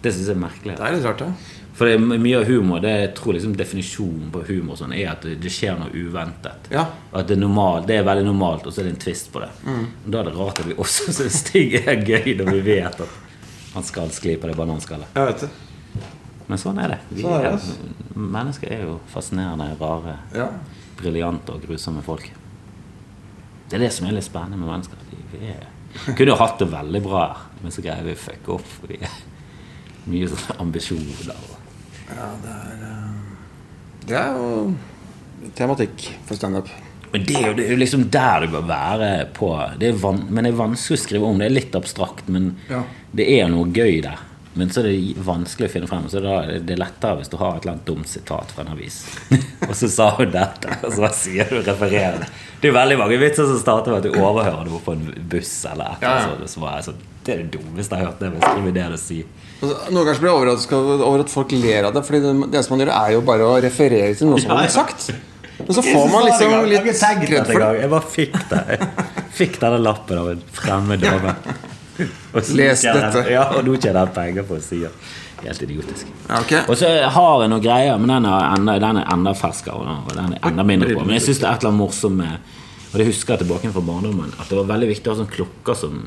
Speaker 2: Det syns jeg er merkelig.
Speaker 1: Det er litt rart, ja.
Speaker 2: For det er mye av humor det jeg tror liksom definisjonen på humor sånn, er at det, skjer noe uventet.
Speaker 1: Ja.
Speaker 2: Og At det er, normalt, det er veldig normalt, og så er det en twist på det. Og Da er det rart at vi også (laughs) syns ting er gøy når vi vet at han skal skli på det bananskallet.
Speaker 1: Jeg vet det.
Speaker 2: Men sånn er det. Vi
Speaker 1: Sånn er det,
Speaker 2: mennesker er jo fascinerende, rare,
Speaker 1: Ja.
Speaker 2: briljante og grusomme folk. Det er det som er litt spennende med mennesker. Vi er, kunne jo hatt det veldig bra her, men så greier vi å fucke opp. Vi er mye sånn ambisjoner.
Speaker 1: Ja, det er eh, Det er jo tematikk for standup.
Speaker 2: Men det er, jo, det er liksom der du bør være på det van, Men det er vanskelig å skrive om. Det er litt abstrakt, men
Speaker 1: Ja.
Speaker 2: det er noe gøy der. Men så er det vanskelig å finne frem. Så da er det lettere hvis du har et eller annet dumt sitat fra en avis. (laughs) og så sa hun dette, og så sier du refererer det. Det er veldig mange vitser som starter med at du overhører noe på en buss eller et eller
Speaker 1: Ja, ja.
Speaker 2: annet. Så var jeg sånn, det er det dummeste jeg har hørt. Det med skrive det du sier.
Speaker 1: Og Noen ganger blir jeg overrasket over at folk ler av det. Fordi det, det som man gjør, er jo bare å referere til noe som
Speaker 2: Ja,
Speaker 1: har
Speaker 2: ja.
Speaker 1: sagt. Men så får man liksom litt kred for det.
Speaker 2: Jeg bare fikk det. Jeg fikk denne lappen av en fremmed dame. (laughs)
Speaker 1: Les dette.
Speaker 2: Ja, og nå tjener jeg penger på å si det. Helt idiotisk.
Speaker 1: Okay.
Speaker 2: Og så har jeg noen greier, men den er enda, den er enda ferskere. Og den er enda mindre på. Men jeg syns det er et eller annet morsomt med Og det husker jeg tilbake fra barndommen, at det var veldig viktig å ha sånne klokker som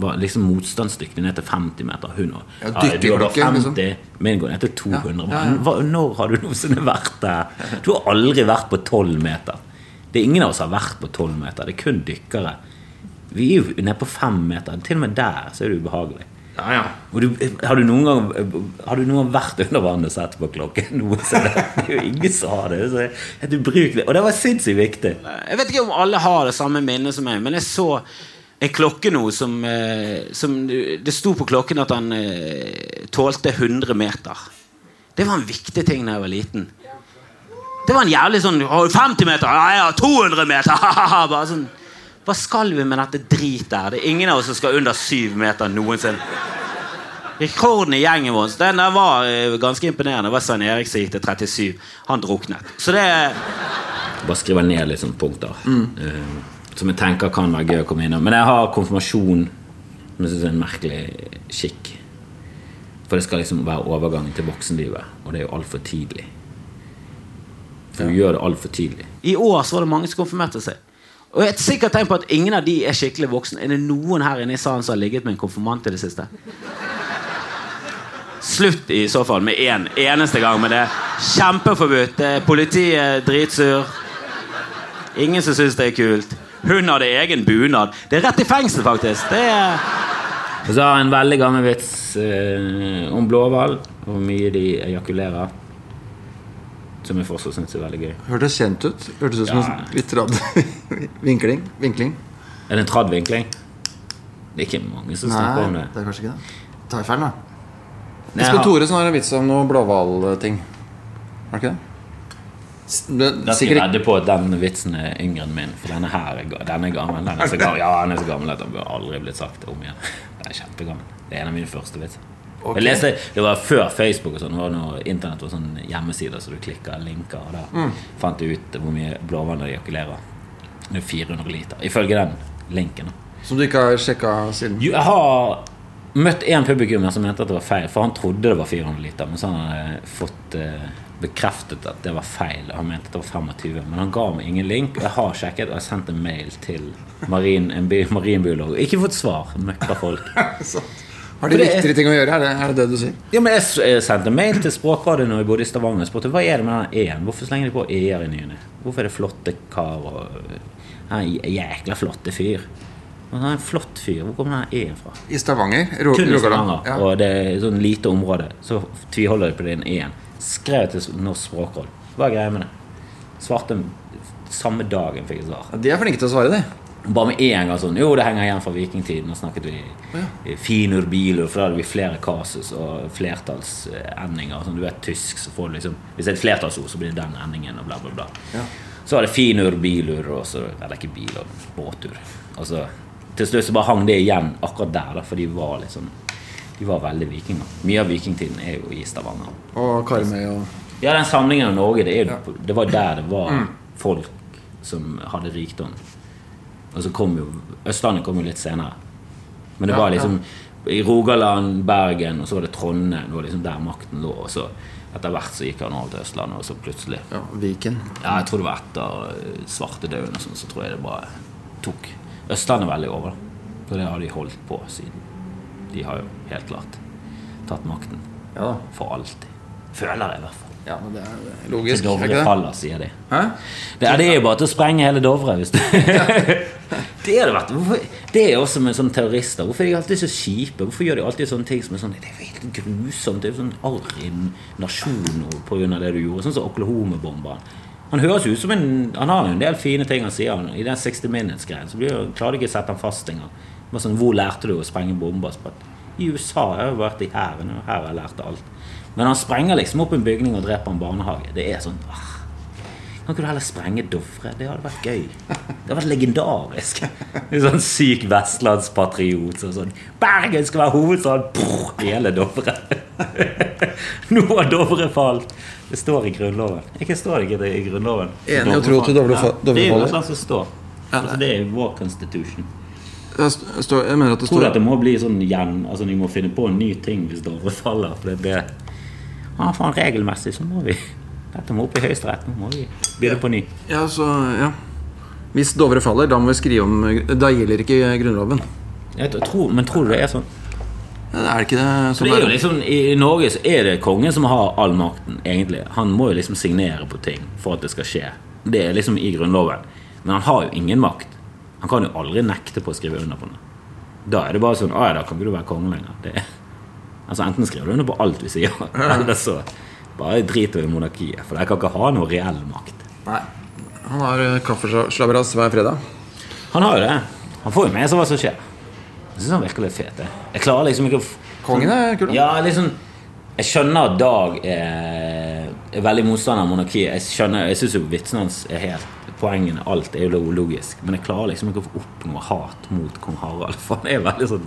Speaker 2: var liksom motstandsdyktig ned til 50 meter. Hun og,
Speaker 1: Ja,
Speaker 2: du bare
Speaker 1: liksom.
Speaker 2: min går ned til 200.
Speaker 1: Ja, ja, ja.
Speaker 2: Hva, når har du noensinne vært der? Du har aldri vært på 12 meter. Det er ingen av oss har vært på 12 meter. Det er kun dykkere. Vi er jo nede på fem meter. Til og med der så er det ubehagelig.
Speaker 1: Ja, ja.
Speaker 2: Du, har, du noen gang, har du noen gang vært under vann og sett på klokken? (laughs) Noensinne? Det er jo ingen som har det. Det så helt ubrukelig. Og det var sinnssykt viktig. Jeg vet ikke om alle har det samme minnet som meg, men jeg så en klokke nå som, eh, som Det sto på klokken at han eh, tålte 100 meter. Det var en viktig ting da jeg var liten. Det var en jævlig sånn 50 meter! Ja, ja, 200 meter! (laughs) Bare sånn Hva skal vi med dette dritet her? Det er ingen av oss som skal under syv meter noensinne. Rekorden i gjengen vår den der var eh, ganske imponerende. Det var Svein Erik som gikk til 37. Han druknet. Så det Bare skriver ned litt sånne punkter eh, som jeg tenker kan være gøy å komme innom. Men jeg har konfirmasjon, som jeg syns er en merkelig skikk. For det skal liksom være overgangen til voksenlivet, og det er jo altfor tidlig. For du gjør det altfor tidlig. I år så var det mange som konfirmerte seg. Og et sikkert tegn på at ingen av de er skikkelig voksne. Er det noen her inne i salen som har ligget med en konfirmant i det siste? Slutt i så fall med én eneste gang med det. Kjempeforbudt. Politiet er dritsur. Ingen som syns det er kult. Hun hadde egen bunad. Det er rett i fengsel, faktisk. Det er Og så har jeg en veldig gammel vits eh, om blåhval. Hvor mye de ejakulerer. Som jeg fortsatt syns er veldig gøy.
Speaker 1: Hørtes kjent ut. Hørtes ut som
Speaker 2: Ja.
Speaker 1: en litt tradd (laughs) vinkling. Vinkling.
Speaker 2: Er det en tradd vinkling? Det er ikke mange som snakker om det.
Speaker 1: det er kanskje ikke det. Tar jeg feil, da? Espen
Speaker 2: jeg
Speaker 1: Thoresen har en vits om noe blåhvalting. Har du ikke det?
Speaker 2: Da skal jeg vedde på at den vitsen er yngre enn min. For denne her er, den er gammel. Den er så gammel. Ja, den er så gammel at den bør aldri blitt sagt om igjen. Den er kjempegammel. Det er en av mine første vitser.
Speaker 1: Ok.
Speaker 2: Jeg leste, Det var før Facebook og sånn. Det var når Internett var sånn hjemmesider så du klikker linker. Og da
Speaker 1: Mm.
Speaker 2: fant du ut hvor mye blåvann de ejakulerer. Det er 400 liter, ifølge den linken.
Speaker 1: Som du ikke har sjekka siden?
Speaker 2: Jo, Jeg har møtt en publikummer som mente at det var feil, for han trodde det var 400 liter. Men så har han hadde fått eh, bekreftet at det var feil. Han mente at det var 25, men han ga meg ingen link. Jeg har sjekket og jeg har sendt en mail til marin, en bi- marinbiolog. Ikke fått svar. Møkkafolk. (laughs)
Speaker 1: Har de
Speaker 2: er-
Speaker 1: viktigere ting å gjøre? Er det, er det det du sier?
Speaker 2: Ja, men jeg, sendte mail til Språkrådet når jeg bodde i Stavanger. spurte hva er det med den e-en. Hvorfor slenger de på e-er i ny og ne? Hvorfor er det flotte kar og Han jækla flotte fyr. Han er en flott fyr. Hvor kommer den e-en fra?
Speaker 1: I Stavanger? Ro
Speaker 2: Kun i Stavanger.
Speaker 1: Ja.
Speaker 2: Og det er sånn lite område. Så tviholder de på den e-en. Skrev til Norsk Språkråd. Hva er greia med det? Svarte samme dagen fikk jeg svar.
Speaker 1: Ja, De er flinke til å svare, de.
Speaker 2: Bare med en gang sånn Jo, det henger igjen fra vikingtiden. Nå snakket vi i finur bilur, for da hadde vi flere kasus og flertallsendinger. Sånn, du vet tysk, så får du liksom Hvis det er et flertallsord, så blir det den endingen, og bla, bla, bla.
Speaker 1: Ja.
Speaker 2: Så var det finur bilur, og så Eller ikke bilur, båtur. Og så til slutt så bare hang det igjen akkurat der, da, for de var liksom De var veldig vikinger. Mye av vikingtiden er jo i Stavanger.
Speaker 1: Og Karmøy og
Speaker 2: Ja, den samlingen av Norge, det, er, ja. det var der det var folk som hadde rikdom. Og så kom jo Østlandet kom jo litt senere. Men det
Speaker 1: Ja,
Speaker 2: var liksom i Rogaland, Bergen, og så var det Trondheim. Det var liksom der makten lå. Og så etter hvert så gikk han over til Østlandet, og så plutselig
Speaker 1: ja, Viken.
Speaker 2: Ja, jeg tror det var etter eh, svartedauden og sånn, så tror jeg det bare tok Østlandet veldig over. da. For det har de holdt på siden. De har jo helt klart tatt makten.
Speaker 1: Ja.
Speaker 2: For alltid. Føler jeg, i hvert fall.
Speaker 1: Ja, men det er logisk. er
Speaker 2: Dovre faller, sier de.
Speaker 1: Hæ?
Speaker 2: Det er, det er jo bare til å sprenge hele Dovre. Hvis du. (laughs) det er det vært. Hvorfor, det er også med sånne terrorister. Hvorfor er de alltid så kjipe? Hvorfor gjør de alltid sånne ting som er sånn Det er jo helt grusomt. Det er jo sånn arr i nasjonen pga. det du gjorde. Sånn som Oklahoma-bomberen. Han høres ut som en Han har jo en del fine ting han sier. I den 60 Minutes-greien så blir, klarer de ikke å sette ham fast engang. Sånn, hvor lærte du å sprenge bomber? I USA jeg har jeg vært i hæren, og her har jeg lært alt. Men han sprenger liksom opp en bygning og dreper en barnehage. Det er sånn ah. Kan ikke du heller sprenge Dovre? Det hadde vært gøy. Det hadde vært legendarisk. En sånn syk vestlandspatriot som sånn Bergen skal være hovedstad! Brr, Hele Dovre. (laughs) Nå har Dovre falt! Det står i Grunnloven. Ikke står det ikke i Grunnloven?
Speaker 1: Enig å tro til Dovre
Speaker 2: faller. Det er jo noe som står. Altså, det er vår constitution.
Speaker 1: Jeg mener at det
Speaker 2: Tror du at det må bli sånn igjen Altså de må finne på en ny ting hvis Dovre faller? For det, det ja, faen, regelmessig så må vi Dette må opp i Høyesterett. Nå må vi begynne på ny.
Speaker 1: Ja, så ja Hvis Dovre faller, da må vi skrive om Da gjelder ikke Grunnloven.
Speaker 2: Tror, men tror du det er sånn?
Speaker 1: Ja, Er det ikke det sånn
Speaker 2: det er jo liksom, I Norge så er det kongen som har all makten, egentlig. Han må jo liksom signere på ting for at det skal skje. Det er liksom i Grunnloven. Men han har jo ingen makt. Han kan jo aldri nekte på å skrive under på noe. Da er det bare sånn Å ja, da kan ikke du være konge lenger. Det er, altså Enten skriver du under på alt vi sier, (laughs) eller så bare driter vi i monarkiet. For jeg kan ikke ha noe reell makt.
Speaker 1: Nei. Han har eh, kaffeslabberas hver fredag.
Speaker 2: Han har jo det. Han får jo med seg hva som skjer. Jeg syns han virker litt fet. jeg. Jeg klarer liksom ikke å
Speaker 1: Kongen er kul. da.
Speaker 2: Ja, liksom Jeg skjønner at Dag er, er veldig motstander av monarkiet. Jeg skjønner, jeg syns jo vitsene hans er helt Poengene, alt er jo logisk. Men jeg klarer liksom ikke å få opp noe hat mot kong Harald. For han er veldig sånn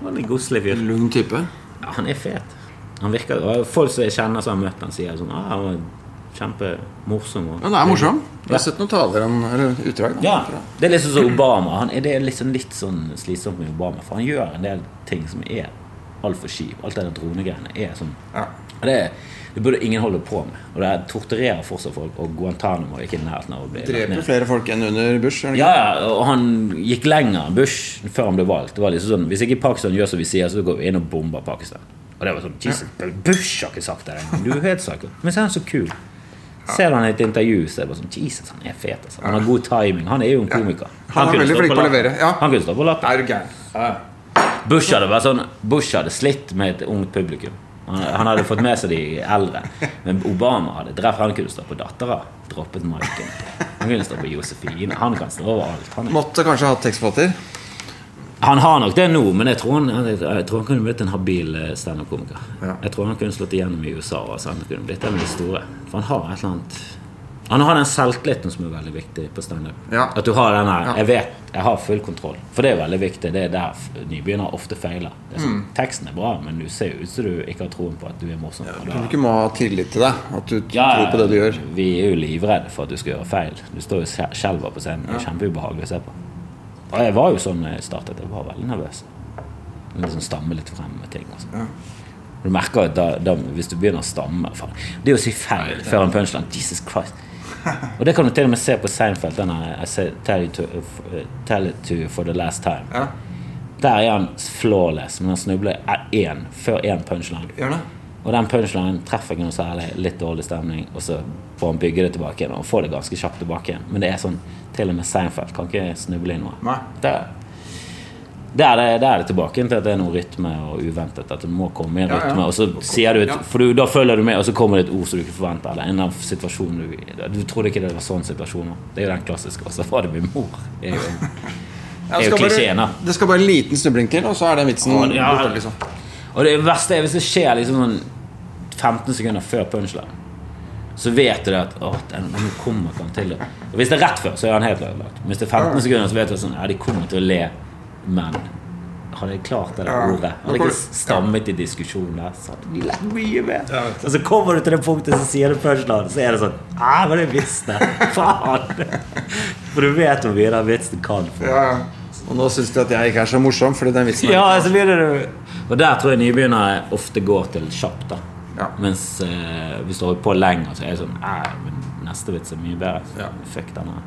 Speaker 2: Veldig godslig fyr.
Speaker 1: Lugn type.
Speaker 2: Ja, han er fet. Han virker, og Folk som jeg kjenner som har møtt han sier sånn ah, han var kjempemorsom. og-
Speaker 1: Ja, han er morsom. Jeg har sett noen taler eller utdrag. da.
Speaker 2: Ja, det er liksom som Obama. Han er, det er liksom litt sånn slitsomt med Obama, for han gjør en del ting som er altfor kjip. Alt det der dronegreiene er sånn
Speaker 1: Ja.
Speaker 2: det det, det burde ingen holde på med. Og det torturerer fortsatt folk, og Guantánamo er ikke i nærheten av å bli
Speaker 1: Dreper flere folk enn under Bush. Er?
Speaker 2: Ja, ja, og han gikk lenger Bush før han ble valgt. Det var liksom sånn, Hvis ikke Pakistan gjør som vi sier, så går vi inn og bomber Pakistan. Og det var sånn, Jesus, Bush har ikke sagt det engang. Du er helt sikker. Men så er han så kul. Ser han i et intervju, så er det bare sånn Jesus, han er fet. Altså. Han har god timing. Han er jo en komiker.
Speaker 1: Han er
Speaker 2: kunne
Speaker 1: veldig flink på å levere, ja.
Speaker 2: Han kunne stå på lappen.
Speaker 1: Er?
Speaker 2: Bush hadde sånn Bush hadde slitt med et ungt publikum. Han, han hadde fått med seg de eldre. Men Obama hadde drept Han kunne stå på dattera. Droppet Maiken. Han kunne stå på Josefine. Han kan stå overalt. Han,
Speaker 1: Måtte kanskje ha tekstforfatter.
Speaker 2: han har nok det nå, men jeg tror han, jeg tror han kunne blitt en habil eh, standup-komiker.
Speaker 1: Ja.
Speaker 2: Jeg tror han kunne slått igjennom i USA. Altså. Han kunne blitt en av de store. For han har et eller annet Han har den selvtilliten som er veldig viktig på standup.
Speaker 1: Ja.
Speaker 2: At du har den her. Jeg vet jeg har full kontroll. For det er veldig viktig. Det er der nybegynnere ofte feiler. Er
Speaker 1: Mm.
Speaker 2: sånn, Teksten er bra, men du ser jo ut som du ikke har troen på at du er morsom. Ja, du
Speaker 1: ikke må ha tillit til deg. At du
Speaker 2: Ja,
Speaker 1: tror på det du gjør.
Speaker 2: Vi er jo livredde for at du skal gjøre feil. Du står jo skje- skjelver på scenen. Det er kjempeubehagelig å se på. Og jeg var jo sånn da jeg startet. Jeg var veldig nervøs. Liksom stamme litt frem med ting. Altså.
Speaker 1: Ja.
Speaker 2: Du merker at da, da, hvis du begynner å stamme faen, Det å si feil før en punchline Jesus Christ. (laughs) Og det kan du til og med se på Seinfeld. Denne, I say, tell, it to, uh, tell it to you for the last time.
Speaker 1: Ja,
Speaker 2: Der er han flawless, men han snubler én før én punchline.
Speaker 1: gjør det.
Speaker 2: Og den punchlinen treffer ikke noe særlig. Litt dårlig stemning. Og så får han bygge det tilbake igjen og får det ganske kjapt tilbake igjen. Men det er sånn til og med Seinfeld kan ikke snuble i noe.
Speaker 1: Nei.
Speaker 2: Der, der, er det, det, er det tilbake til at det er noe rytme og uventet. At det må komme i en rytme. Og så sier du et, For du, da følger du med, og så kommer det et ord som du ikke forventer. Eller en av annen du Du trodde ikke det var sånn situasjon. Det er jo den klassiske. Og så var det min mor. Det er jo, er jo klisjeen, da.
Speaker 1: Det skal bare en liten snubling til, og så er den vitsen
Speaker 2: Å, ja.
Speaker 1: borte. Liksom.
Speaker 2: Og det verste er hvis det skjer liksom sånn 15 sekunder før punchline. Så vet du det at å, den, nå kommer han til det. Og hvis det er rett før, så er han helt ødelagt. Hvis det er 15 sekunder, så vet du sånn Ja, de kommer til å le, men hadde jeg klart det der ordet, hadde jeg ikke stammet i diskusjoner, så hadde de lett mye mer.
Speaker 1: Ja.
Speaker 2: Og så kommer du til det punktet så sier det punchline, så er det sånn Æ, men jeg visste! Faen! (laughs) For du vet hvor mye den vitsen kan få.
Speaker 1: Ja. Og nå syns du at jeg ikke er så morsom, fordi den vitsen
Speaker 2: Ja, så du Og der tror jeg nybegynnere ofte går til kjapt. da
Speaker 1: Ja.
Speaker 2: Mens eh, hvis du holder på lenger, så er det sånn Æ, men neste vits er mye bedre.
Speaker 1: Ja.
Speaker 2: Fuck denne.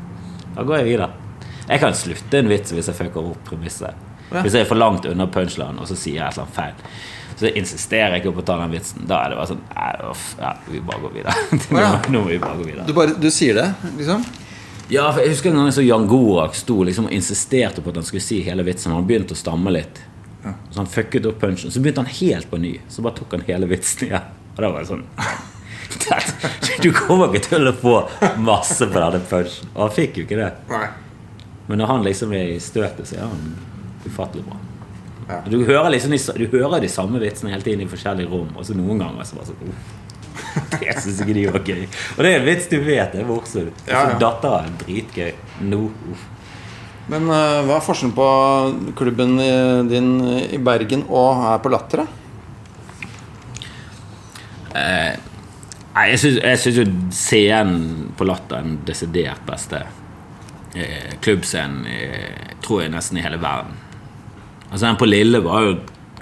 Speaker 2: Da går jeg videre. Jeg kan slutte en vits hvis jeg fucker opp premisset.
Speaker 1: Ja.
Speaker 2: Hvis jeg er for langt unna punchline, og så sier jeg et eller annet feil. Så insisterer jeg ikke på å ta den vitsen. Da er det bare sånn uff, ja, vi bare går videre. nå,
Speaker 1: Ja.
Speaker 2: nå må vi bare gå videre.
Speaker 1: Du, bare, du sier det, liksom?
Speaker 2: Ja, for jeg husker en gang så Jan Gorak sto liksom og insisterte på at han skulle si hele vitsen. Han begynte å stamme litt. Så han fucket opp punchen. Så begynte han helt på ny. Så bare tok han hele vitsen igjen. Og da var det sånn (laughs) Du kommer ikke til å få masse på denne punchen. Og han fikk jo ikke det.
Speaker 1: Nei.
Speaker 2: Men når han liksom er i støtet, så er han ufattelig bra.
Speaker 1: Ja.
Speaker 2: Du hører liksom du hører de samme vitsene hele tiden i forskjellige rom. Og så noen ganger så bare sånn oh, Det syns ikke de var gøy. Og det er en vits du vet er morsom.
Speaker 1: Ja, ja.
Speaker 2: Ja, Dattera er dritgøy. No, uff.
Speaker 1: Men uh, hva er forskjellen på klubben i- din i Bergen og her på Latter?
Speaker 2: Nei, jeg syns, jo scenen på Latter er den desidert beste klubbscenen eh, tror jeg nesten i hele verden. Altså Den på Lille var jo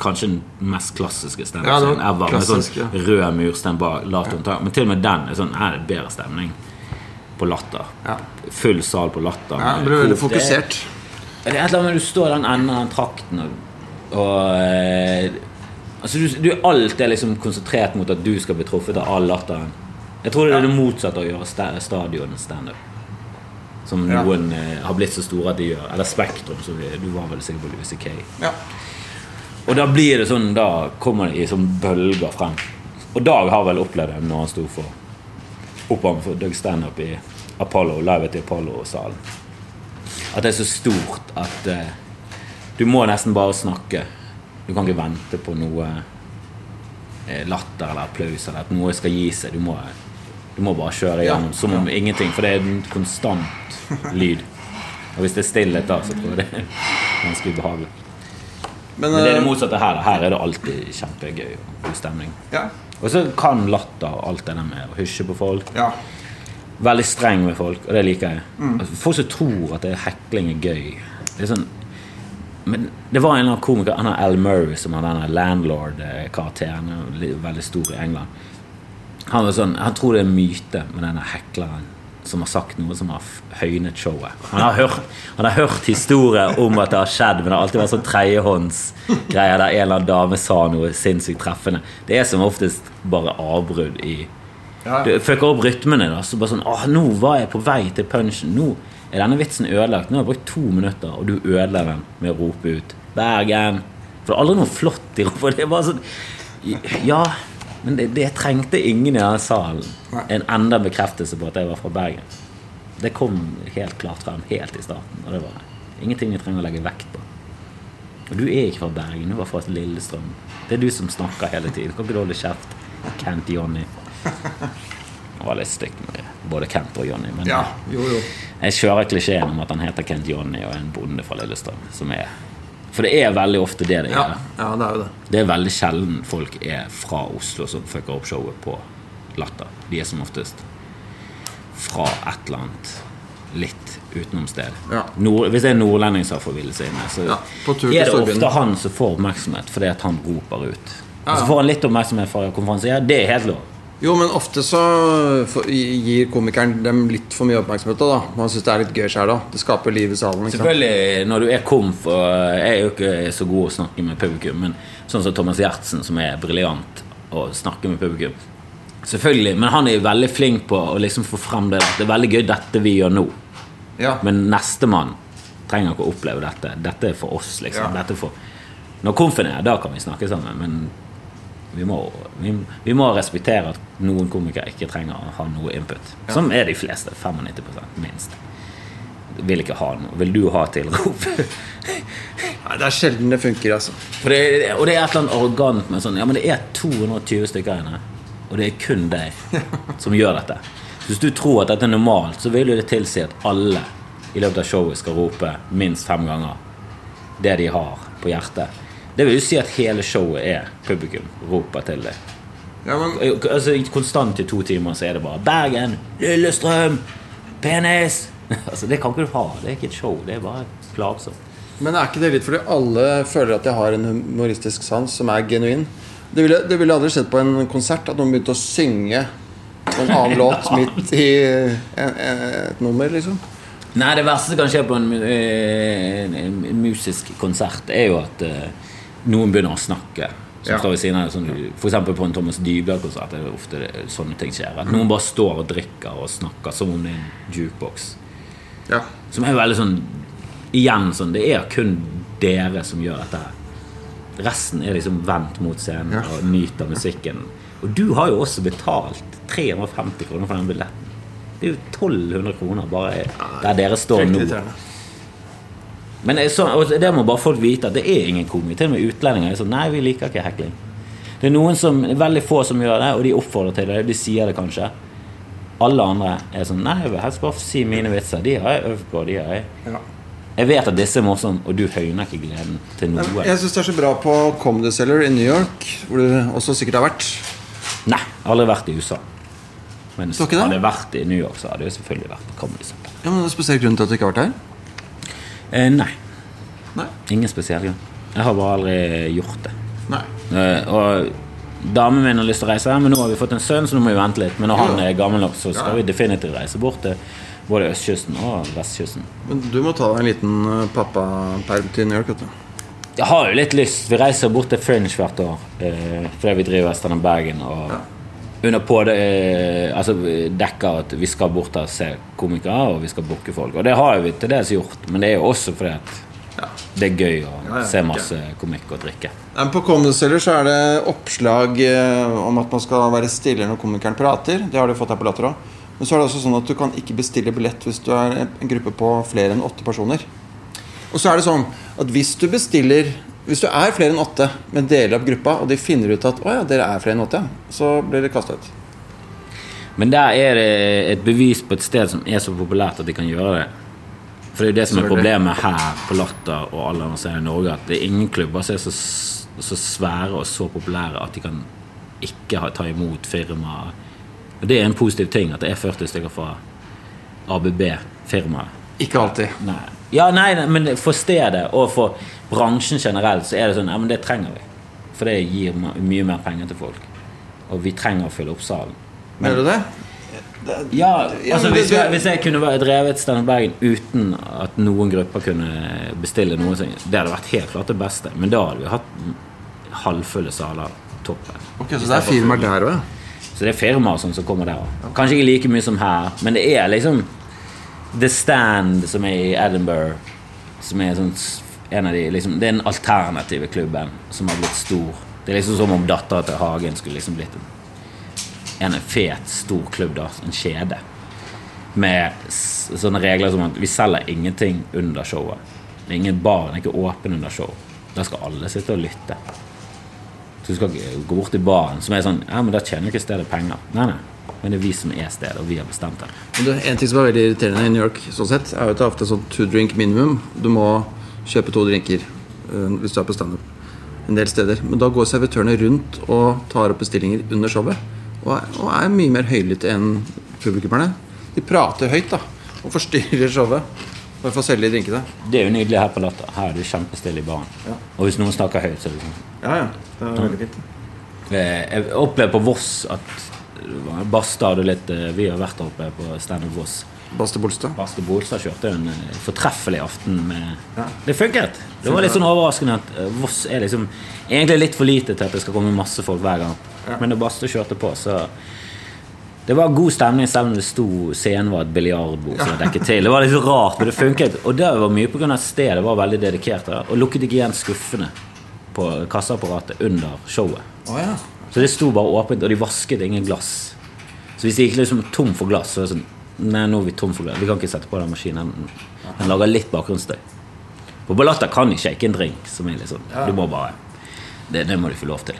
Speaker 2: kanskje den mest klassiske
Speaker 1: Ja,
Speaker 2: standup-scenen ever. Med sånn
Speaker 1: ja.
Speaker 2: rød murstein bak lavt håndtak. Men til og med den er sånn Er det bedre stemning på Latter?
Speaker 1: Ja.
Speaker 2: Full sal på Latter.
Speaker 1: Ja, det blir veldig.
Speaker 2: Det er-
Speaker 1: fokusert.
Speaker 2: det er et eller annet når du står i den enden av den trakten og, og eh, Altså du, du er alltid liksom konsentrert mot at du skal bli truffet av all latteren. Jeg tror det er det motsatte av å gjøre sta- stadion standup. Som
Speaker 1: Ja.
Speaker 2: noen eh, har blitt så store at de gjør. Eller Spektrum, som du var vel sikkert på Louis C.K.
Speaker 1: Ja.
Speaker 2: Og da blir det sånn Da kommer det i sånn bølger frem. Og Dag har vel opplevd det når han sto for oppvarming for Doug Standup i Apollo, live i Apollo-salen. At det er så stort at eh, du må nesten bare snakke. Du kan ikke vente på noe eh, latter eller applaus eller at noe skal gi seg. Du må, du må bare kjøre igjennom som om ingenting, for det er en konstant lyd. Og hvis det er stillhet da, så tror jeg det er ganske ubehagelig.
Speaker 1: Men,
Speaker 2: Men det er det
Speaker 1: eh,
Speaker 2: motsatte her. Her er det alltid kjempegøy og god stemning.
Speaker 1: ja.
Speaker 2: Og så kan latter og alt det der med å hysje på folk.
Speaker 1: ja.
Speaker 2: Veldig streng med folk, og det liker jeg.
Speaker 1: Mm.
Speaker 2: Altså, folk som tror at det er hekling er gøy. Det er sånn Men det var en eller annen komiker, Anna Al Murray, som har denne landlord-karakteren. Veldig stor i England. Han sånn, han tror det er en myte med denne hekleren som har sagt noe som har høynet showet. Han har hørt, han har hørt historier om at det har skjedd, men det har alltid vært sånn tredjehåndsgreier der en eller annen dame sa noe sinnssykt treffende. Det er som oftest bare avbrudd i
Speaker 1: Ja.
Speaker 2: Du fucker opp rytmene. da Så bare sånn Åh, nå var jeg på vei til punchen. Nå er denne vitsen ødelagt. Nå har jeg brukt to minutter, og du ødelegger den med å rope ut 'Bergen'. For det er aldri noe flott i rommet. (laughs) Det er bare sånn Ja, men det, det trengte ingen i denne salen. En enda bekreftelse på at jeg var fra Bergen. Det kom helt klart frem helt i starten. Og det var ingenting vi trenger å legge vekt på. Og du er ikke fra Bergen, du var fra Lillestrøm. Det er du som snakker hele tiden. Kan ikke du holde kjeft? Kent Johnny. Det var litt stygt med både Kent og Johnny. Men
Speaker 1: Ja, jo, jo.
Speaker 2: jeg kjører klisjeen om at han heter Kent Johnny og er en bonde fra Lillestrøm. Som er, for det er veldig ofte det det
Speaker 1: Ja,
Speaker 2: er.
Speaker 1: ja, det er jo det.
Speaker 2: Det er veldig sjelden folk er fra Oslo som fucker opp showet på Latter. De er som oftest fra et eller annet litt utenomsted.
Speaker 1: Ja.
Speaker 2: Nord, hvis det er en nordlending som har forvillet seg inne, så
Speaker 1: Ja,
Speaker 2: er det ofte han som får oppmerksomhet fordi at han roper ut.
Speaker 1: Ja,
Speaker 2: Og så får han litt oppmerksomhet fra konferansier. Det er helt lov.
Speaker 1: Jo, men ofte så gir komikeren dem litt for mye oppmerksomhet. da Man syns det er litt gøy sjøl òg. Det skaper liv i salen.
Speaker 2: Selvfølgelig, når du er komf og Jeg er jo ikke så god å snakke med publikum, men sånn som Thomas Giertsen, som er briljant å snakke med publikum. Selvfølgelig, Men han er veldig flink på å liksom få frem det det er veldig gøy, dette vi gjør nå.
Speaker 1: Ja.
Speaker 2: Men nestemann trenger ikke å oppleve dette. Dette er for oss, liksom.
Speaker 1: Ja.
Speaker 2: Dette er for Når komfen er her, da kan vi snakke sammen, men vi må, vi, vi må respektere at noen komikere ikke trenger å ha noe input. Som er de fleste. 95% minst. Vil ikke ha noe. Vil du ha tilrop? (laughs)
Speaker 1: Nei, det er sjelden det funker, altså.
Speaker 2: Det, og det er et eller annet arrogant med sånn Ja, men det er 220 stykker inne, og det er kun deg (laughs) som gjør dette. Så hvis du tror at dette er normalt, så vil jo det tilsi at alle i løpet av showet skal rope minst fem ganger det de har på hjertet. Det vil jo si at hele showet er publikum roper til det.
Speaker 1: Ja, men
Speaker 2: Altså Konstant i to timer så er det bare 'Bergen! Lillestrøm! Penis!' (laughs) Altså Det kan ikke du ha. Det er ikke et show. Det er bare plagsomt.
Speaker 1: Men er ikke det litt fordi alle føler at de har en humoristisk sans som er genuin? Det ville, det ville aldri skjedd på en konsert at noen begynte å synge en annen (laughs) låt midt i en, en, et nummer, liksom.
Speaker 2: Nei, det verste som kan skje på en, eh, en, musisk konsert, er jo at eh, noen begynner å snakke. Som
Speaker 1: Ja.
Speaker 2: står ved siden av sånn, eksempel på en Thomas Dybdahl-konsert er det ofte det, sånne ting skjer. At noen bare står og drikker og snakker som om det er en jukebox.
Speaker 1: Ja.
Speaker 2: Som er veldig sånn Igjen sånn Det er kun dere som gjør dette her. Resten er liksom vendt mot scenen
Speaker 1: Ja.
Speaker 2: og nyter musikken. Og du har jo også betalt 350 kroner for den billetten. Det er jo 1200 kroner bare der dere står nå. Men det og det må bare folk vite at det er ingen komikere. Til og med utlendinger er sånn Nei, vi liker ikke hekling. Det er noen som, veldig få som gjør det, og de oppfordrer til det. De sier det kanskje. Alle andre er sånn Nei, jeg vil helst bare si mine vitser. De har jeg øvd på. De har jeg
Speaker 1: Ja.
Speaker 2: Jeg vet at disse er morsomme, og du høyner ikke gleden til noe.
Speaker 1: Jeg syns det er så bra på Comedy Cellar i New York, hvor du også sikkert har vært.
Speaker 2: Nei, jeg har aldri vært i USA. Men hadde jeg vært i New York, så hadde jeg selvfølgelig vært på Comedy Cellar.
Speaker 1: Ja, men det er spesielt spesiell grunn til at du ikke har vært her?
Speaker 2: Eh, nei.
Speaker 1: Nei.
Speaker 2: Ingen spesiell grunn. Jeg har bare aldri gjort det.
Speaker 1: Nei.
Speaker 2: Eh, og damen min har lyst til å reise, men nå har vi fått en sønn, så nå må vi vente litt. Men når han er gammel nok, så skal
Speaker 1: Ja.
Speaker 2: vi definitivt reise bort til både østkysten og vestkysten.
Speaker 1: Men du må ta deg en liten eh, pappaperm til New York, vet du.
Speaker 2: Jeg har jo litt lyst. Vi reiser bort til Fringe hvert år eh, fordi vi driver Western Bergen. Og under på det eh, Altså dekker at vi skal bort og se komikere, og vi skal booke folk. Og det har vi til dels gjort, men det er jo også fordi at
Speaker 1: Ja.
Speaker 2: det er gøy å
Speaker 1: Ja, ja,
Speaker 2: se
Speaker 1: masse
Speaker 2: masse komikk og drikke.
Speaker 1: Men På Comedy så er det oppslag eh, om at man skal være stille når komikeren prater. Det har du fått her på Latter òg. Men så er det også sånn at du kan ikke bestille billett hvis du er en gruppe på flere enn åtte personer. Og så er det sånn at hvis du bestiller Hvis du er flere enn åtte, men deler opp gruppa, og de finner ut at å ja, dere er flere enn åtte, så blir dere kasta ut.
Speaker 2: Men der er det et bevis på et sted som er så populært at de kan gjøre det. For det er jo det som er problemet her på Latter og alle andre steder i Norge, at det er ingen klubber som er så, så svære og så populære at de kan ikke ta imot firmaer. Og det er en positiv ting at det er 40 stykker fra ABB-firmaet.
Speaker 1: Ikke alltid.
Speaker 2: Nei. Ja, nei, men for stedet og for bransjen generelt så er det sånn Ja, men det trenger vi. For det gir mye mer penger til folk. Og vi trenger å fylle opp salen.
Speaker 1: Mener du det?
Speaker 2: Ja, altså hvis, jeg, hvis jeg kunne drevet Stand Bergen uten at noen grupper kunne bestille noe, så- det hadde vært helt klart det beste. Men da hadde vi hatt halvfulle saler. Toppen.
Speaker 1: Ok, Så det er firmaer der òg.
Speaker 2: Så det er firmaer sånn som kommer der òg. Kanskje ikke like mye som her, men det er liksom The Stand som er i Edinburgh, som er sånn en av de liksom, Det er den alternative klubben som har blitt stor. Det er liksom som om dattera til Hagen skulle liksom blitt en, en fet, stor klubb, da. En kjede. Med sånne regler som at vi selger ingenting under showet. Det er ingen bar, den er ikke åpen under show. Da skal alle sitte og lytte. Så du skal gå bort til baren som er sånn Ja, men da tjener ikke stedet penger. Nei, nei. Men det er vi som er stedet, og vi har bestemt det.
Speaker 1: En ting som er veldig irriterende i New York, sånn sett, er jo at det er ofte sånn two drink minimum. Du må kjøpe to drinker øh, hvis du er på standup en del steder. Men da går servitørene rundt og tar opp bestillinger under showet. Og er, og er mye mer høylytte enn publikummerne. De prater høyt da og forstyrrer showet. Bare for å selge drinkene.
Speaker 2: Det er jo nydelig her på Latter. Her er det kjempestille i baren.
Speaker 1: Ja.
Speaker 2: Og hvis noen snakker høyt, så er det sånn.
Speaker 1: Ja, ja. Det er veldig fint.
Speaker 2: Eh, Jeg opplever på Voss at Basta hadde litt eh, Vi har vært oppe på Standup Voss.
Speaker 1: Baste Bolstad.
Speaker 2: Baste Bolstad kjørte en eh, fortreffelig aften med
Speaker 1: Ja.
Speaker 2: Det funket! Det var litt sånn overraskende at eh, Voss er liksom egentlig litt for lite til at det skal komme masse folk hver gang.
Speaker 1: Ja.
Speaker 2: Men da Baste kjørte på, så Det var god stemning, selv om det sto scenen var et biljardbord som var dekket til. Det var litt rart, men det funket. Og det var mye pga. stedet var veldig dedikert. Og lukket ikke igjen skuffene på kassaapparatet under showet.
Speaker 1: Oh, ja.
Speaker 2: Så det sto bare åpent, og de vasket ingen glass. Så hvis de gikk liksom tom for glass, så er det sånn Nei, nå er vi tom for glass. Vi kan ikke sette på den maskinen. Den lager litt bakgrunnsstøy. På Ballata kan de shake en drink, som er sånn
Speaker 1: Ja.
Speaker 2: Du må bare det, det må du få lov til.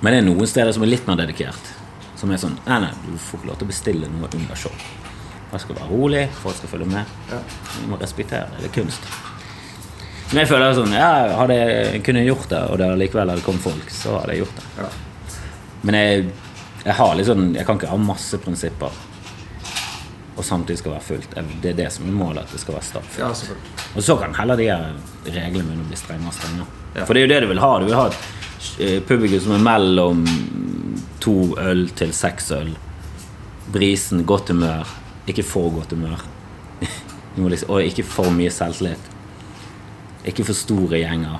Speaker 2: Men det er noen steder som er litt mer dedikert. Som er sånn Nei, nei, du får ikke lov til å bestille noe under show. Det skal være rolig, folk skal følge med.
Speaker 1: Ja.
Speaker 2: Du må respektere det. Det er kunst. Men jeg føler sånn Ja, hadde jeg kunne gjort det, og det likevel hadde kommet folk, så hadde jeg gjort det.
Speaker 1: ja.
Speaker 2: Men jeg, jeg har litt sånn Jeg kan ikke ha masse prinsipper og samtidig skal være fullt. Det er det som er målet, at det skal være stappfullt.
Speaker 1: Ja.
Speaker 2: Og så kan heller de her reglene begynne å bli strengere og strengere.
Speaker 1: Ja.
Speaker 2: For det er jo det du vil ha. Du vil ha et eh, publikum som er mellom to øl til seks øl. Brisen, godt humør. Ikke for godt humør. (laughs) Liksom, og ikke for mye selvtillit. Ikke for store gjenger.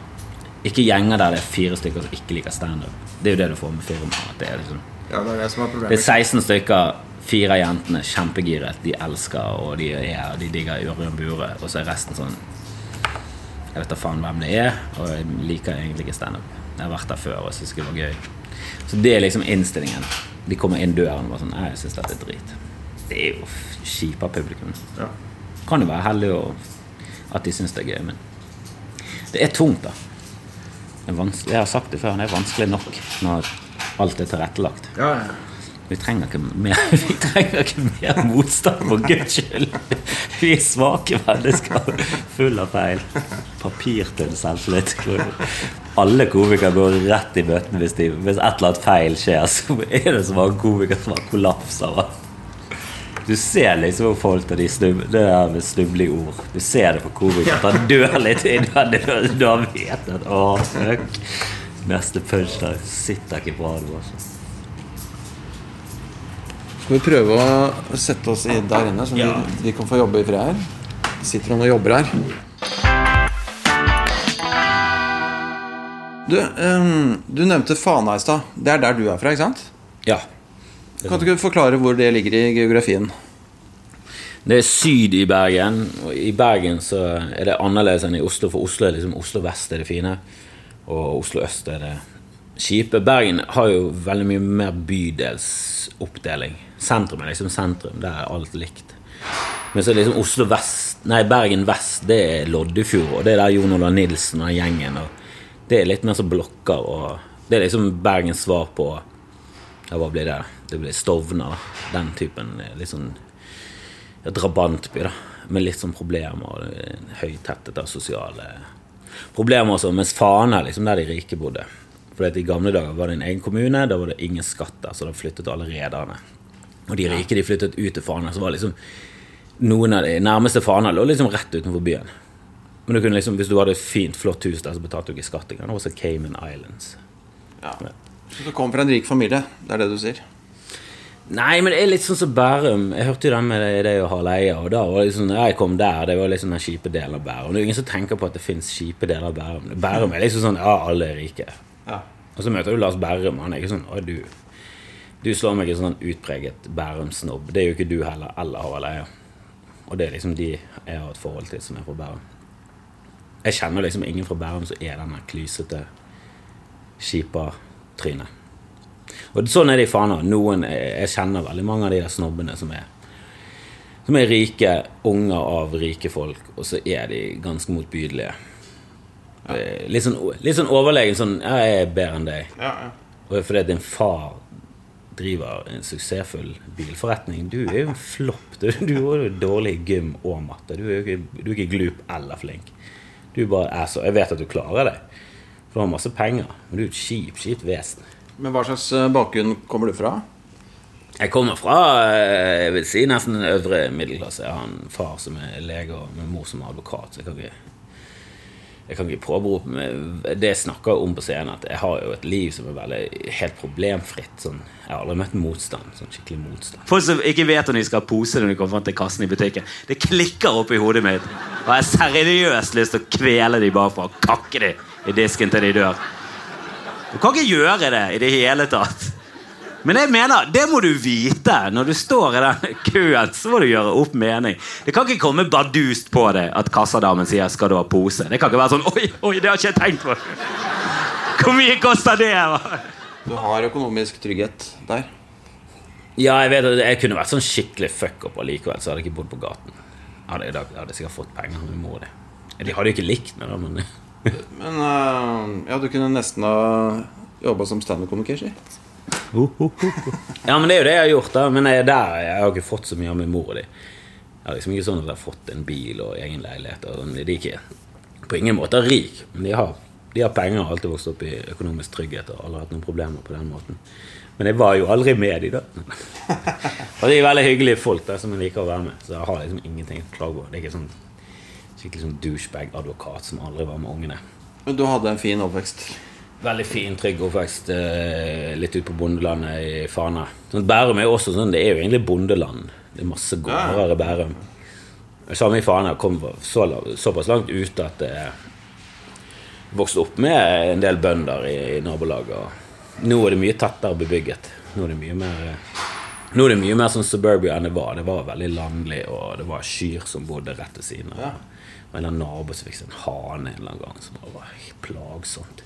Speaker 2: Ikke gjenger der det er fire stykker som ikke liker standup. Det er jo det du får med firmaet. Det er liksom
Speaker 1: Ja, det er det
Speaker 2: det er 16 stykker, fire jentene, kjempegiret. De elsker, og de, er, de digger Ørjan Bure. Og så er resten sånn Jeg vet da faen hvem det er, og jeg liker egentlig ikke standup. Jeg har vært der før og syns det var gøy. Så det er liksom innstillingen. De kommer inn døren og bare sånn jeg syns dette er drit. Det er jo kjipa publikum.
Speaker 1: Ja.
Speaker 2: Kan jo være heldig og at de syns det er gøy, men det er tungt, da. Jeg har sagt det før, det er vanskelig nok når alt er tilrettelagt.
Speaker 1: Ja, ja.
Speaker 2: Vi trenger ikke mer, (laughs) vi trenger ikke mer motstand, for guds skyld. Vi er svake mennesker, full av feil. Papirtynn selvtillit. Alle komikere går rett i bøtten hvis, de, hvis et eller annet feil skjer. Så er det så mange komikere som har kollapser. Du ser liksom folk til de snub, det der med snubling ord. Du ser det på komikere. at Han dør litt inn. Han dør, vet at å, fuck. Neste punchline sitter ikke bra nå.
Speaker 1: Skal vi prøve å sette oss der inne, så
Speaker 2: Ja.
Speaker 1: vi, vi kan få jobbe i fred her? Sitter han og jobber her. Du, um, du nevnte Fana i stad. Det er der du er fra, ikke sant?
Speaker 2: Ja.
Speaker 1: Kan du ikke forklare hvor det ligger i geografien?
Speaker 2: Det er syd i Bergen, og i Bergen så er det annerledes enn i Oslo, for Oslo er liksom Oslo vest er det fine, og Oslo øst er det kjipe. Bergen har jo veldig mye mer bydelsoppdeling. Sentrum er liksom sentrum, der er alt likt. Men så er liksom Oslo vest Nei, Bergen vest, det er Loddefjord, og det er der Jon Olav Nilsen og gjengen, og det er litt mer som blokker, og det er liksom Bergens svar på Ja, hva blir det? Det blir Stovner, da. Den typen eh, litt sånn drabantby, da. Med litt sånn problemer. og Høytettet av sosiale problemer også. Mens Fana liksom der de rike bodde. For I gamle dager var det en egen kommune, da var det ingen skatt der, så da flyttet alle rederne. Og de rike de flyttet ut til Fana, så var liksom noen av de nærmeste Fana lå liksom rett utenfor byen. Men du kunne liksom, hvis du hadde et fint, flott hus der, så betalte du ikke skatt engang. Det var også Cayman Islands.
Speaker 1: Ja. Så du kommer fra en rik familie, det er det du sier?
Speaker 2: Nei, men det er litt sånn som Bærum. Jeg hørte jo den med det, å ha leie. Og da var det liksom, jeg kom der, det var liksom den kjipe delen av Bærum. Det er ingen som tenker på at det fins kjipe deler av Bærum. Bærum er liksom sånn Ja, alle er rike.
Speaker 1: Ja.
Speaker 2: Og så møter du Lars Bærum, Han er ikke sånn Å, du Du slår meg ikke sånn utpreget Bærum-snobb. Det er jo ikke du heller. Eller Håvard leie. Og det er liksom de jeg har et forhold til som er fra Bærum. Jeg kjenner liksom ingen fra Bærum som er denne klysete, kjipa trynet. Og sånn er det i Fana. Noen, jeg kjenner veldig mange av de der snobbene som er Som er rike, unger av rike folk, og så er de ganske motbydelige. Ja. Litt, sånn, litt sånn overlegen sånn 'Jeg er bedre enn deg'.
Speaker 1: Ja, ja.
Speaker 2: Og fordi din far driver en suksessfull bilforretning. Du er jo en flopp. Du, du er jo dårlig i gym og matte. Du er jo ikke, du er ikke glup eller flink. Du bare er så Jeg vet at du klarer det. For du har masse penger, men du er et kjipt, kjipt vesen.
Speaker 1: Men hva slags eh, bakgrunn kommer du fra?
Speaker 2: Jeg kommer fra eh, jeg vil si nesten den øvre middelklasse. Jeg har en far som er lege og med mor som er advokat. Så jeg kan ikke, jeg kan ikke påberope meg Det jeg snakker om på scenen, at jeg har jo et liv som er veldig helt problemfritt. Sånn, jeg har aldri møtt motstand. Sånn skikkelig motstand.
Speaker 3: Folk som ikke vet om de skal ha pose når de kommer fram til kassen i butikken. Det klikker oppi hodet mitt. Og jeg har seriøst lyst til å kvele de bare for å kakke de i disken til de dør. Du kan ikke gjøre det i det hele tatt. Men jeg mener, det må du vite. Når du står i den (laughs) køen, så må du gjøre opp mening. Det kan ikke komme bardust på deg at kassadamen sier 'skal du ha pose'. Det kan ikke være sånn 'oi, oi, det har ikke jeg tenkt på'. (laughs) Hvor mye koster det?
Speaker 1: Du har økonomisk trygghet der.
Speaker 2: Ja, jeg vet det jeg kunne vært sånn skikkelig fuck-up allikevel, så hadde jeg ikke bodd på gaten. Jeg hadde, jeg hadde sikkert fått penger med mor. De hadde jo ikke likt meg, da, men
Speaker 1: Men uh, ja, du kunne nesten ha jobba som standup-komiker, si.
Speaker 2: Ja, men det er jo det jeg har gjort, da. Men jeg er der jeg har ikke fått så mye av min mor og de. Jeg har liksom ikke sånn at jeg har fått en bil og egen leilighet. Og sånn. de er ikke på ingen måte rik, men de har, de har penger og har alltid vokst opp i økonomisk trygghet og aldri hatt noen problemer på den måten. Men jeg var jo aldri med de da. (laughs) og de er veldig hyggelige folk der som jeg liker å være med. Så jeg har liksom ingenting å klage på. Det er ikke sånn skikkelig sånn douchebag-advokat som aldri var med ungene.
Speaker 1: Men du hadde en fin oppvekst.
Speaker 2: Veldig fin, trygg oppvekst eh, litt ute på bondelandet i Fana. Sånn, Bærum er jo også sånn, det er jo egentlig bondeland. Det er masse gårder i Bærum. Samme i Fana kom så, såpass langt ut at det vokste opp med en del bønder i, i nabolaget. Nå er det mye tettere bebygget. Nå er det mye mer eh, nå er det mye mer sånn suburbia enn det var. Det var veldig landlig, og det var kyr som bodde rett ved siden av. Og en nabo som fikk seg en hane en eller annen gang, som bare var plagsomt.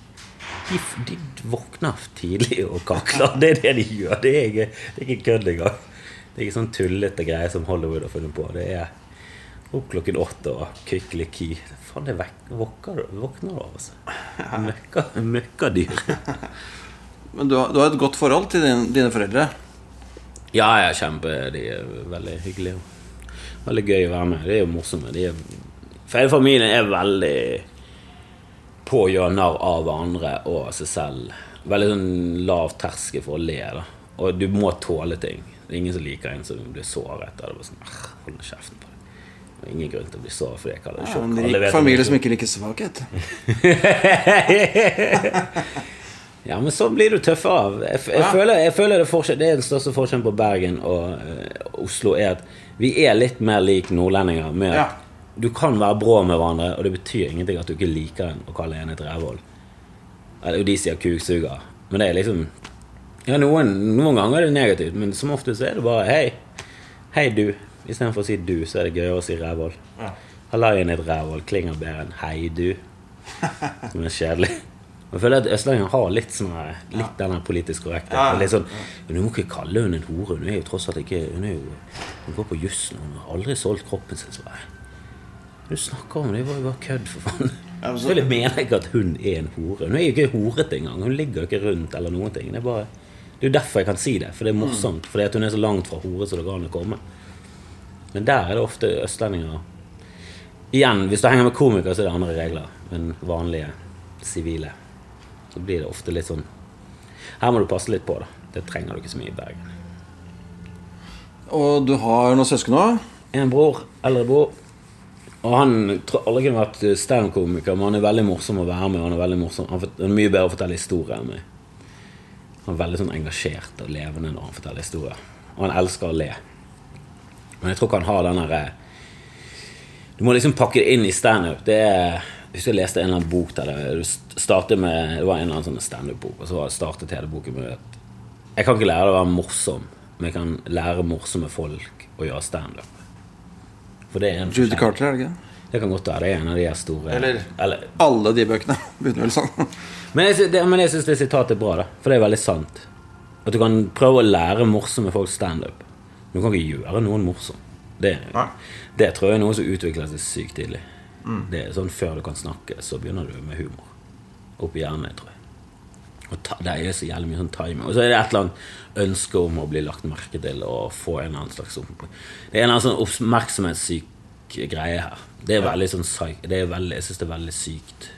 Speaker 2: De, de våkner tidlig og kakler. Det er det de gjør. Det er ikke, det er ikke kødd engang. Det er ikke sånn tullete greier som Hollywood har funnet på. Det er opp klokken åtte og kykliki. Faen, det våkner du av, altså. Møkka, møkkadyr. (laughs)
Speaker 1: Men du har, du har et godt forhold til din, dine foreldre.
Speaker 2: Ja, jeg kjemper. De er veldig hyggelige. Veldig gøy å være med. De er jo morsomme. De er, for hele familien er veldig på å gjøre narr av hverandre og seg selv. Veldig sånn lav terskel for å le. da Og du må tåle ting. Det er ingen som liker en som blir såret. Er det bare sånn, «Arr, Hold kjeften på deg. Det er ingen grunn til å bli såret fordi jeg kaller det
Speaker 1: Ja, en rik familie som ikke liker svakhet. (laughs)
Speaker 2: Ja, men sånn blir du tøffere av. Jeg, jeg,
Speaker 1: Ja.
Speaker 2: føler, jeg føler det, forskjell, det er den største forskjellen på Bergen og uh, Oslo, er at vi er litt mer lik nordlendinger. Med at
Speaker 1: Ja.
Speaker 2: Du kan være brå med hverandre, og det betyr ingenting at du ikke liker en å kalle en et rævhold. Eller de sier kuksuger. Men det er liksom Ja, noen, noen ganger er det negativt, men som oftest er det bare hei. Hei, du. Istedenfor å si du, så er det gøyere å si rævhold.
Speaker 1: Ja.
Speaker 2: Hallaien er et rævhold klinger bedre enn hei, du. Som er kjedelig. Jeg føler at østlendinger har litt sånn Litt den politisk korrekte. Litt sånn, Du må ikke kalle hun en hore. Hun er jo tross alt ikke Hun er jo Hun går på jussen. Hun har aldri solgt kroppen sin. Så bare, du snakker om det, det var jo bare kødd, for faen. Selvfølgelig mener jeg ikke at hun er en hore. Hun er jo ikke horete engang. Hun ligger jo ikke rundt eller noen ting. Det er bare Det er jo derfor jeg kan si det, for det er morsomt. Fordi at hun er så langt fra hore som det går an å komme. Men der er det ofte østlendinger Igjen, hvis du henger med komikere, så er det andre regler enn vanlige sivile. Så blir det ofte litt sånn Her må du passe litt på, da. Det trenger du ikke så mye i Bergen.
Speaker 1: Og du har noen søsken òg?
Speaker 2: En bror, eldre bror. Og han tror aldri kunne vært standup-komiker, men han er veldig morsom å være med. Han er, veldig morsom. Han er mye bedre å fortelle historier enn meg. Han er veldig sånn engasjert og levende når han forteller historier. Og han elsker å le. Men jeg tror ikke han har den derre Du må liksom pakke det inn i standup. Det er Jeg husker jeg leste en eller annen bok der det, du st- med, det var en eller annen sånn standup-bok, og så startet hele boken med at jeg kan ikke lære deg å være morsom, men jeg kan lære morsomme folk å gjøre standup. For det er en
Speaker 1: Judy. Carter, er det ikke?
Speaker 2: Det kan godt være. Det er en av de her store
Speaker 1: Eller-
Speaker 2: eller
Speaker 1: Alle de bøkene (laughs) begynner vel sånn.
Speaker 2: Men jeg, det, men jeg syns det sitatet er bra, da. For det er veldig sant. At du kan prøve å lære morsomme folk standup. Men du kan ikke gjøre noen morsom. Det, det tror jeg er noe som utvikler seg sykt tidlig. Det er sånn Før du kan snakke, så begynner du med humor. Oppi i hjernen, tror jeg. Og ta, det er så jævlig mye sånn timing. Og så er det et eller annet ønske om å bli lagt merke til og få en eller annen slags. Det er en eller annen sånn oppmerksomhetssyk greie her. Det er veldig sånn det er veldig, Jeg syns det er veldig sykt.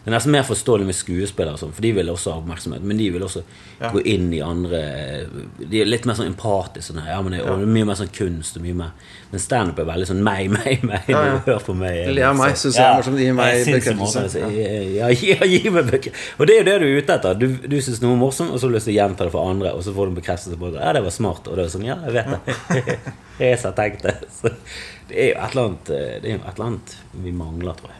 Speaker 2: Det er nesten mer forståelig med skuespillere, sånn, for de vil også ha oppmerksomhet. Men de vil også gå inn i andre De er litt mer sånn empatiske. Sånn, ja, det, og mye mer sånn kunst og mye mer Men standup er veldig sånn meg, (laughs) meg, meg.
Speaker 1: Ja, ja.
Speaker 2: Hør på meg.
Speaker 1: Av meg, synes jeg er morsomt. Gi meg bekreftelse.
Speaker 2: Ja, gi, meg bekreftelse. Og det er jo det du er ute etter. Du, du syns noe er morsomt, og så har du lyst til å gjenta det for andre, og så får du en bekreftelse på det. Ja, det var smart. Og det er sånn, ja, jeg vet det. (laughs) jeg har tenkt det. (laughs) Så det er jo et eller annet eh, Det er jo et eller annet vi mangler, tror jeg.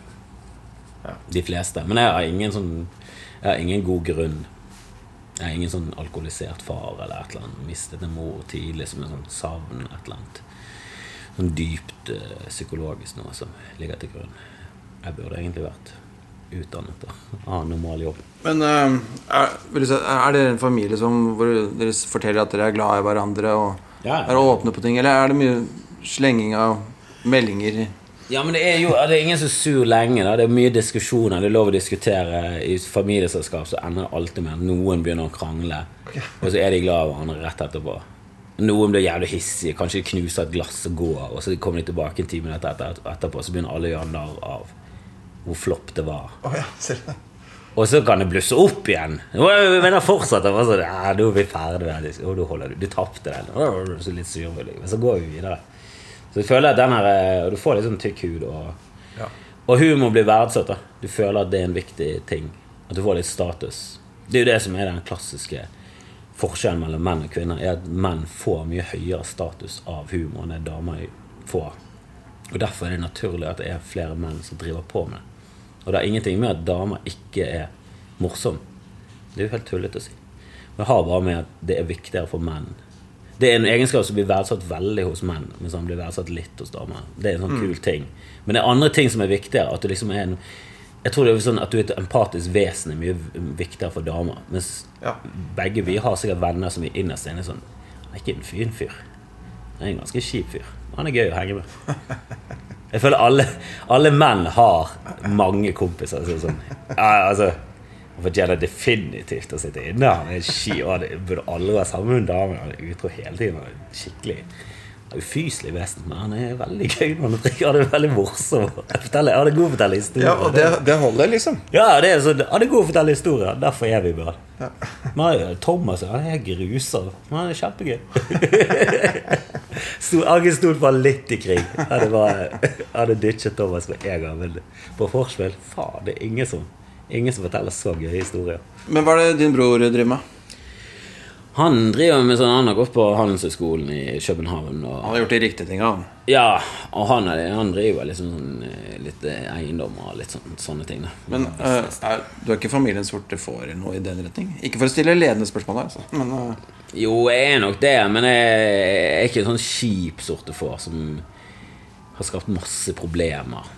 Speaker 2: De fleste. Men jeg har ingen sånn Jeg har ingen god grunn. Jeg har ingen sånn alkoholisert far eller et eller annet. Mistet en mor tidlig som en sånn savn. Et eller annet sånn dypt uh, psykologisk noe som ligger til grunn. Jeg burde egentlig vært utdannet og (laughs) ha normal jobb.
Speaker 1: Men uh, er, er dere en familie som, hvor dere forteller at dere er glad i hverandre og
Speaker 2: Ja, ja.
Speaker 1: er åpne på ting, eller er det mye slenging av meldinger?
Speaker 2: Ja, men det er jo det er ingen som er sur lenge. Da. Det er mye diskusjoner. Det er lov å diskutere. I familieselskap så ender det alltid med at noen begynner å krangle, og så er de glad i hverandre rett etterpå. Noen blir jævlig hissige, kanskje de knuser et glass og går, og så kommer de tilbake en ti minutter etter, etterpå, så begynner alle å gjøre narr av hvor flopp det var. Og så kan det blusse opp igjen. Men det fortsetter bare sånn ja, 'Nå er vi ferdige med det.' Og du holder du Du tapte den. Så litt surmulig. Men så går vi videre. Så jeg føler at den her eh, Og du får litt sånn tykk hud. Og, og humor blir verdsatt. da Du føler at det er en viktig ting. At du får litt status. Det er jo det som er den klassiske forskjellen mellom menn og kvinner. Er at menn får mye høyere status av humor enn det damer får. Og Derfor er det naturlig at det er flere menn som driver på med det. Og det har ingenting med at damer ikke er morsomme. Det er jo helt tullete å si. Det har bare med at det er viktigere for menn. Det er en egenskap som blir verdsatt veldig hos menn, men som blir verdsatt litt hos damer. Det er en sånn kul ting. Men det er andre ting som er viktigere. At du liksom er en jeg tror det er sånn at du er et empatisk vesen er mye viktigere for damer. Mens
Speaker 1: Ja.
Speaker 2: begge vi har sikkert venner som vi innerst inne er sånn Han er ikke en fin fyr. Han er en ganske kjip fyr. Han er gøy å henge med. Jeg føler alle, alle menn har mange kompiser. Så sånn, ja, altså, han fortjener definitivt å sitte inne. Han er ski, og han burde aldri være sammen med en dame. Han er utro hele tiden. Han er skikkelig han ufyselig vesen, men han er veldig gøy når han drikker. Han er veldig morsom. Forteller- Han er god til å fortelle historier.
Speaker 1: Ja, og det, det holder, liksom.
Speaker 2: Ja, det er så, han er god til å fortelle historier. Derfor er vi bra. Men er- Thomas han er gruser. Men han er kjempegøy. Agnes (laughs) Agge sto bare litt i krig. Jeg hadde, ditchet Thomas med en gang. Men på forspill faen, det er ingen som, ingen som forteller så gøye historier.
Speaker 1: Men hva er det din bror driver med?
Speaker 2: Han driver med sånn, han har gått på Handelshøyskolen i København. Og,
Speaker 1: Han har gjort de riktige tinga, han.
Speaker 2: ja, og han, er, han driver liksom sånn, eh, litt eh, eiendommer og litt sånn, sånne ting. Da.
Speaker 1: Men uh, er, du er ikke familien sorte får eller noe i den retning? Ikke for å stille ledende spørsmål, altså. Men uh.
Speaker 2: Jo, jeg er nok det, men jeg er ikke en sånn kjip sorte får som har skapt masse problemer.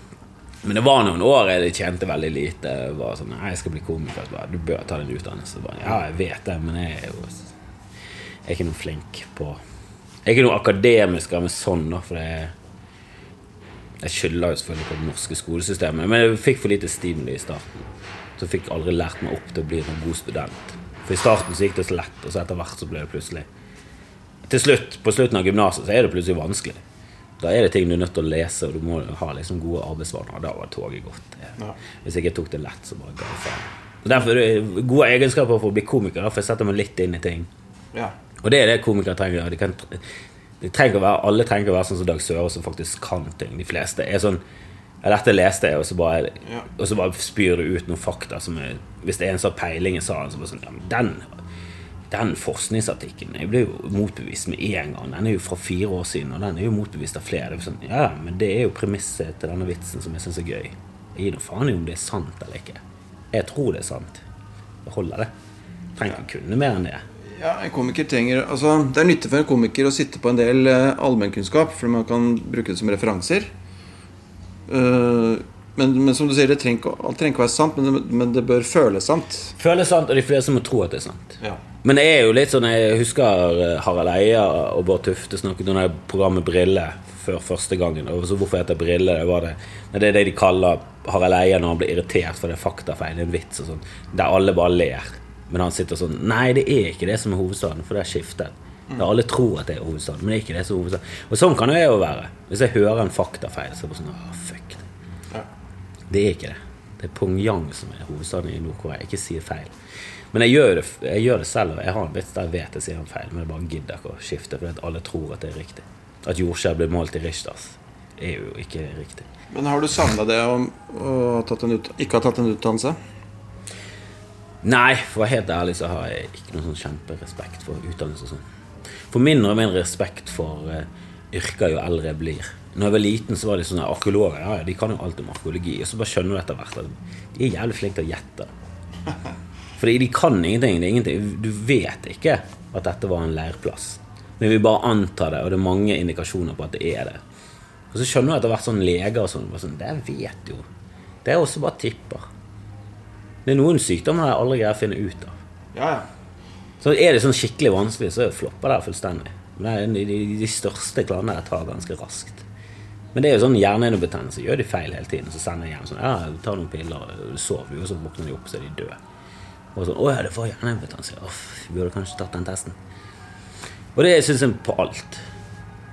Speaker 2: Men det var noen år jeg tjente veldig lite. Jeg var sånn, jeg skal bli komiker. Bare, du bør ta din utdannelse. Bare, ja, jeg vet det, men jeg er jo jeg er ikke noe flink på Jeg er ikke noe akademisk med sånn, da, for jeg, Jeg skylder jo selvfølgelig på det norske skolesystemet, men jeg fikk for lite stimuli i starten. Så jeg fikk aldri lært meg opp til å bli en god student. For i starten så gikk det så lett, og så etter hvert så ble det plutselig Til slutt, på slutten av gymnaset så er det plutselig vanskelig. Da er det ting du er nødt til å lese, og du må ha liksom gode arbeidsvaner. Da var toget gått. Hvis jeg ikke tok det lett, så bare ga jeg faen. Derfor er det gode egenskaper for å bli komiker, for jeg setter meg litt inn i ting.
Speaker 1: ja.
Speaker 2: Og det er det komikere trenger. De kan, de trenger være, alle trenger å være sånn som Dag Søre, som faktisk kan ting. De fleste er sånn ja, Dette leste jeg, og så bare,
Speaker 1: Ja.
Speaker 2: og så bare spyr du ut noen fakta som er Hvis det er en sånn peiling i salen, så bare sånn ja, men den, den forskningsartikkelen jeg ble jo motbevist med en gang. Den er jo fra fire år siden, og den er jo motbevist av flere. Det sånn, ja, Men det er jo premisset til denne vitsen som jeg syns er gøy. Jeg gir noe faen i om det er sant eller ikke. Jeg tror det er sant. Det holder, det. Trenger ikke kunne mer enn det.
Speaker 1: Ja, en komiker trenger altså, Det er nyttig for en komiker å sitte på en del uh, allmennkunnskap, for man kan bruke det som referanser. Uh, men, men som du sier, det trenger ikke å være sant, men det, men det bør føles sant.
Speaker 2: Føles sant, og de fleste må tro at det er sant.
Speaker 1: Ja.
Speaker 2: Men det er jo litt sånn Jeg husker eh, Harald Eia og Bård Tufte snakket om det programmet Brille før første gangen. Og så hvorfor heter Brille? Det, var det, det er det de kaller Harald Eia når han blir irritert for det er faktafeil, det er en vits og sånn. Der alle bare ler. Men han sitter sånn Nei, det er ikke det som er hovedstaden, for det er skiftet. Ja, alle tror at det er hovedstaden, men det er ikke det som er hovedstaden. Og sånn kan jo jeg jo være. Hvis jeg hører en faktafeil, så er det sånn ah, fuck det. Det er ikke det. Det er Pongyang som er hovedstaden i Nord-Korea. Ikke si feil. Men jeg gjør, det, jeg gjør det selv, jeg har en vits der jeg vet jeg sier en feil, men jeg bare gidder ikke å skifte, fordi alle tror at det er riktig. At jordskjelv blir målt i Richters, er jo ikke riktig.
Speaker 1: Men har du savna det om å ikke ha tatt en utdannelse?
Speaker 2: Nei, for å være helt ærlig så har jeg ikke noen sånn kjemperespekt for utdannelse og sånn. For mindre og mindre respekt for uh, yrker jo eldre jeg blir. Når jeg var liten, så var det sånne arkeologer ja, ja, de kan jo alt om arkeologi. Og så bare skjønner du etter hvert at de er jævlig flinke til å gjette. (laughs) Fordi de kan ingenting. Det er ingenting. Du vet ikke at dette var en leirplass. Men vi bare antar det, og det er mange indikasjoner på at det er det. Og så skjønner du etter hvert sånn leger og sånn, sånn Det vet jo. Det er også bare tipper. Det er noen sykdommer jeg aldri greier å finne ut av.
Speaker 1: Ja, ja.
Speaker 2: Så er det sånn skikkelig vanskelig, så flopper det fullstendig. Men det de, de, de største klanene jeg tar ganske raskt. Men det er jo sånn hjernehinnebetennelse. Gjør de feil hele tiden, så sender jeg hjem sånn Ja, ta noen piller, sover jo, så våkner de opp, så er de døde. Og sånn Å ja, det var hjernehinnebetennelse. Uff, vi burde kanskje tatt den testen. Og det syns jeg på alt.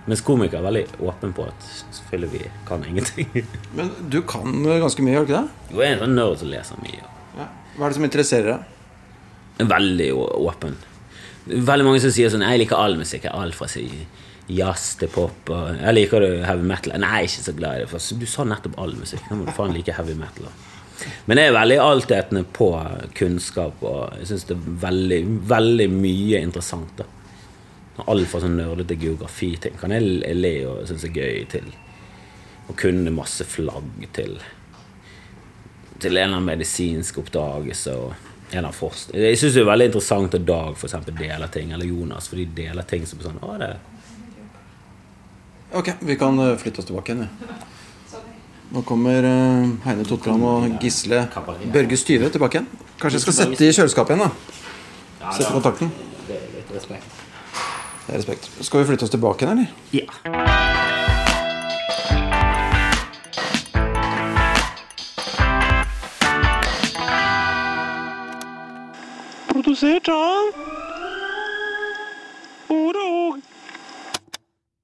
Speaker 2: Mens komikere er veldig åpen på at selvfølgelig vi kan ingenting. (laughs)
Speaker 1: Men du kan ganske mye, gjør du ikke det?
Speaker 2: Jo, jeg er en sånn nerd som leser mye.
Speaker 1: Ja. Hva er det som interesserer deg?
Speaker 2: Veldig åpen. Veldig mange som sier sånn Jeg liker all musikk. Alt fra si, jazz til pop. Og jeg liker heavy metal. Nei, jeg er ikke så glad i det. For du sa nettopp all musikk. Nå må du faen like heavy metal. også. Men jeg er veldig altetende på kunnskap, og jeg syns det er veldig, veldig mye interessant. da Alt fra sånn nerdete geografiting kan jeg le og synes er gøy, til å kunne masse flagg, til til en eller annen medisinsk oppdagelse og en eller annen forskning. Jeg syns det er veldig interessant at Dag for eksempel, deler ting, eller Jonas, for de deler ting som sånn Å, det
Speaker 1: Ok, vi kan eh, flytte oss tilbake igjen. Ja. Nå kommer eh, Heine Totland og Gisle Børge Styve tilbake igjen. Kanskje jeg skal sette i kjøleskapet igjen, da. Sette kontakten.
Speaker 2: Det er litt respekt.
Speaker 1: Det er respekt. Skal vi flytte oss tilbake igjen, eller?
Speaker 2: Ja.
Speaker 4: Produsert av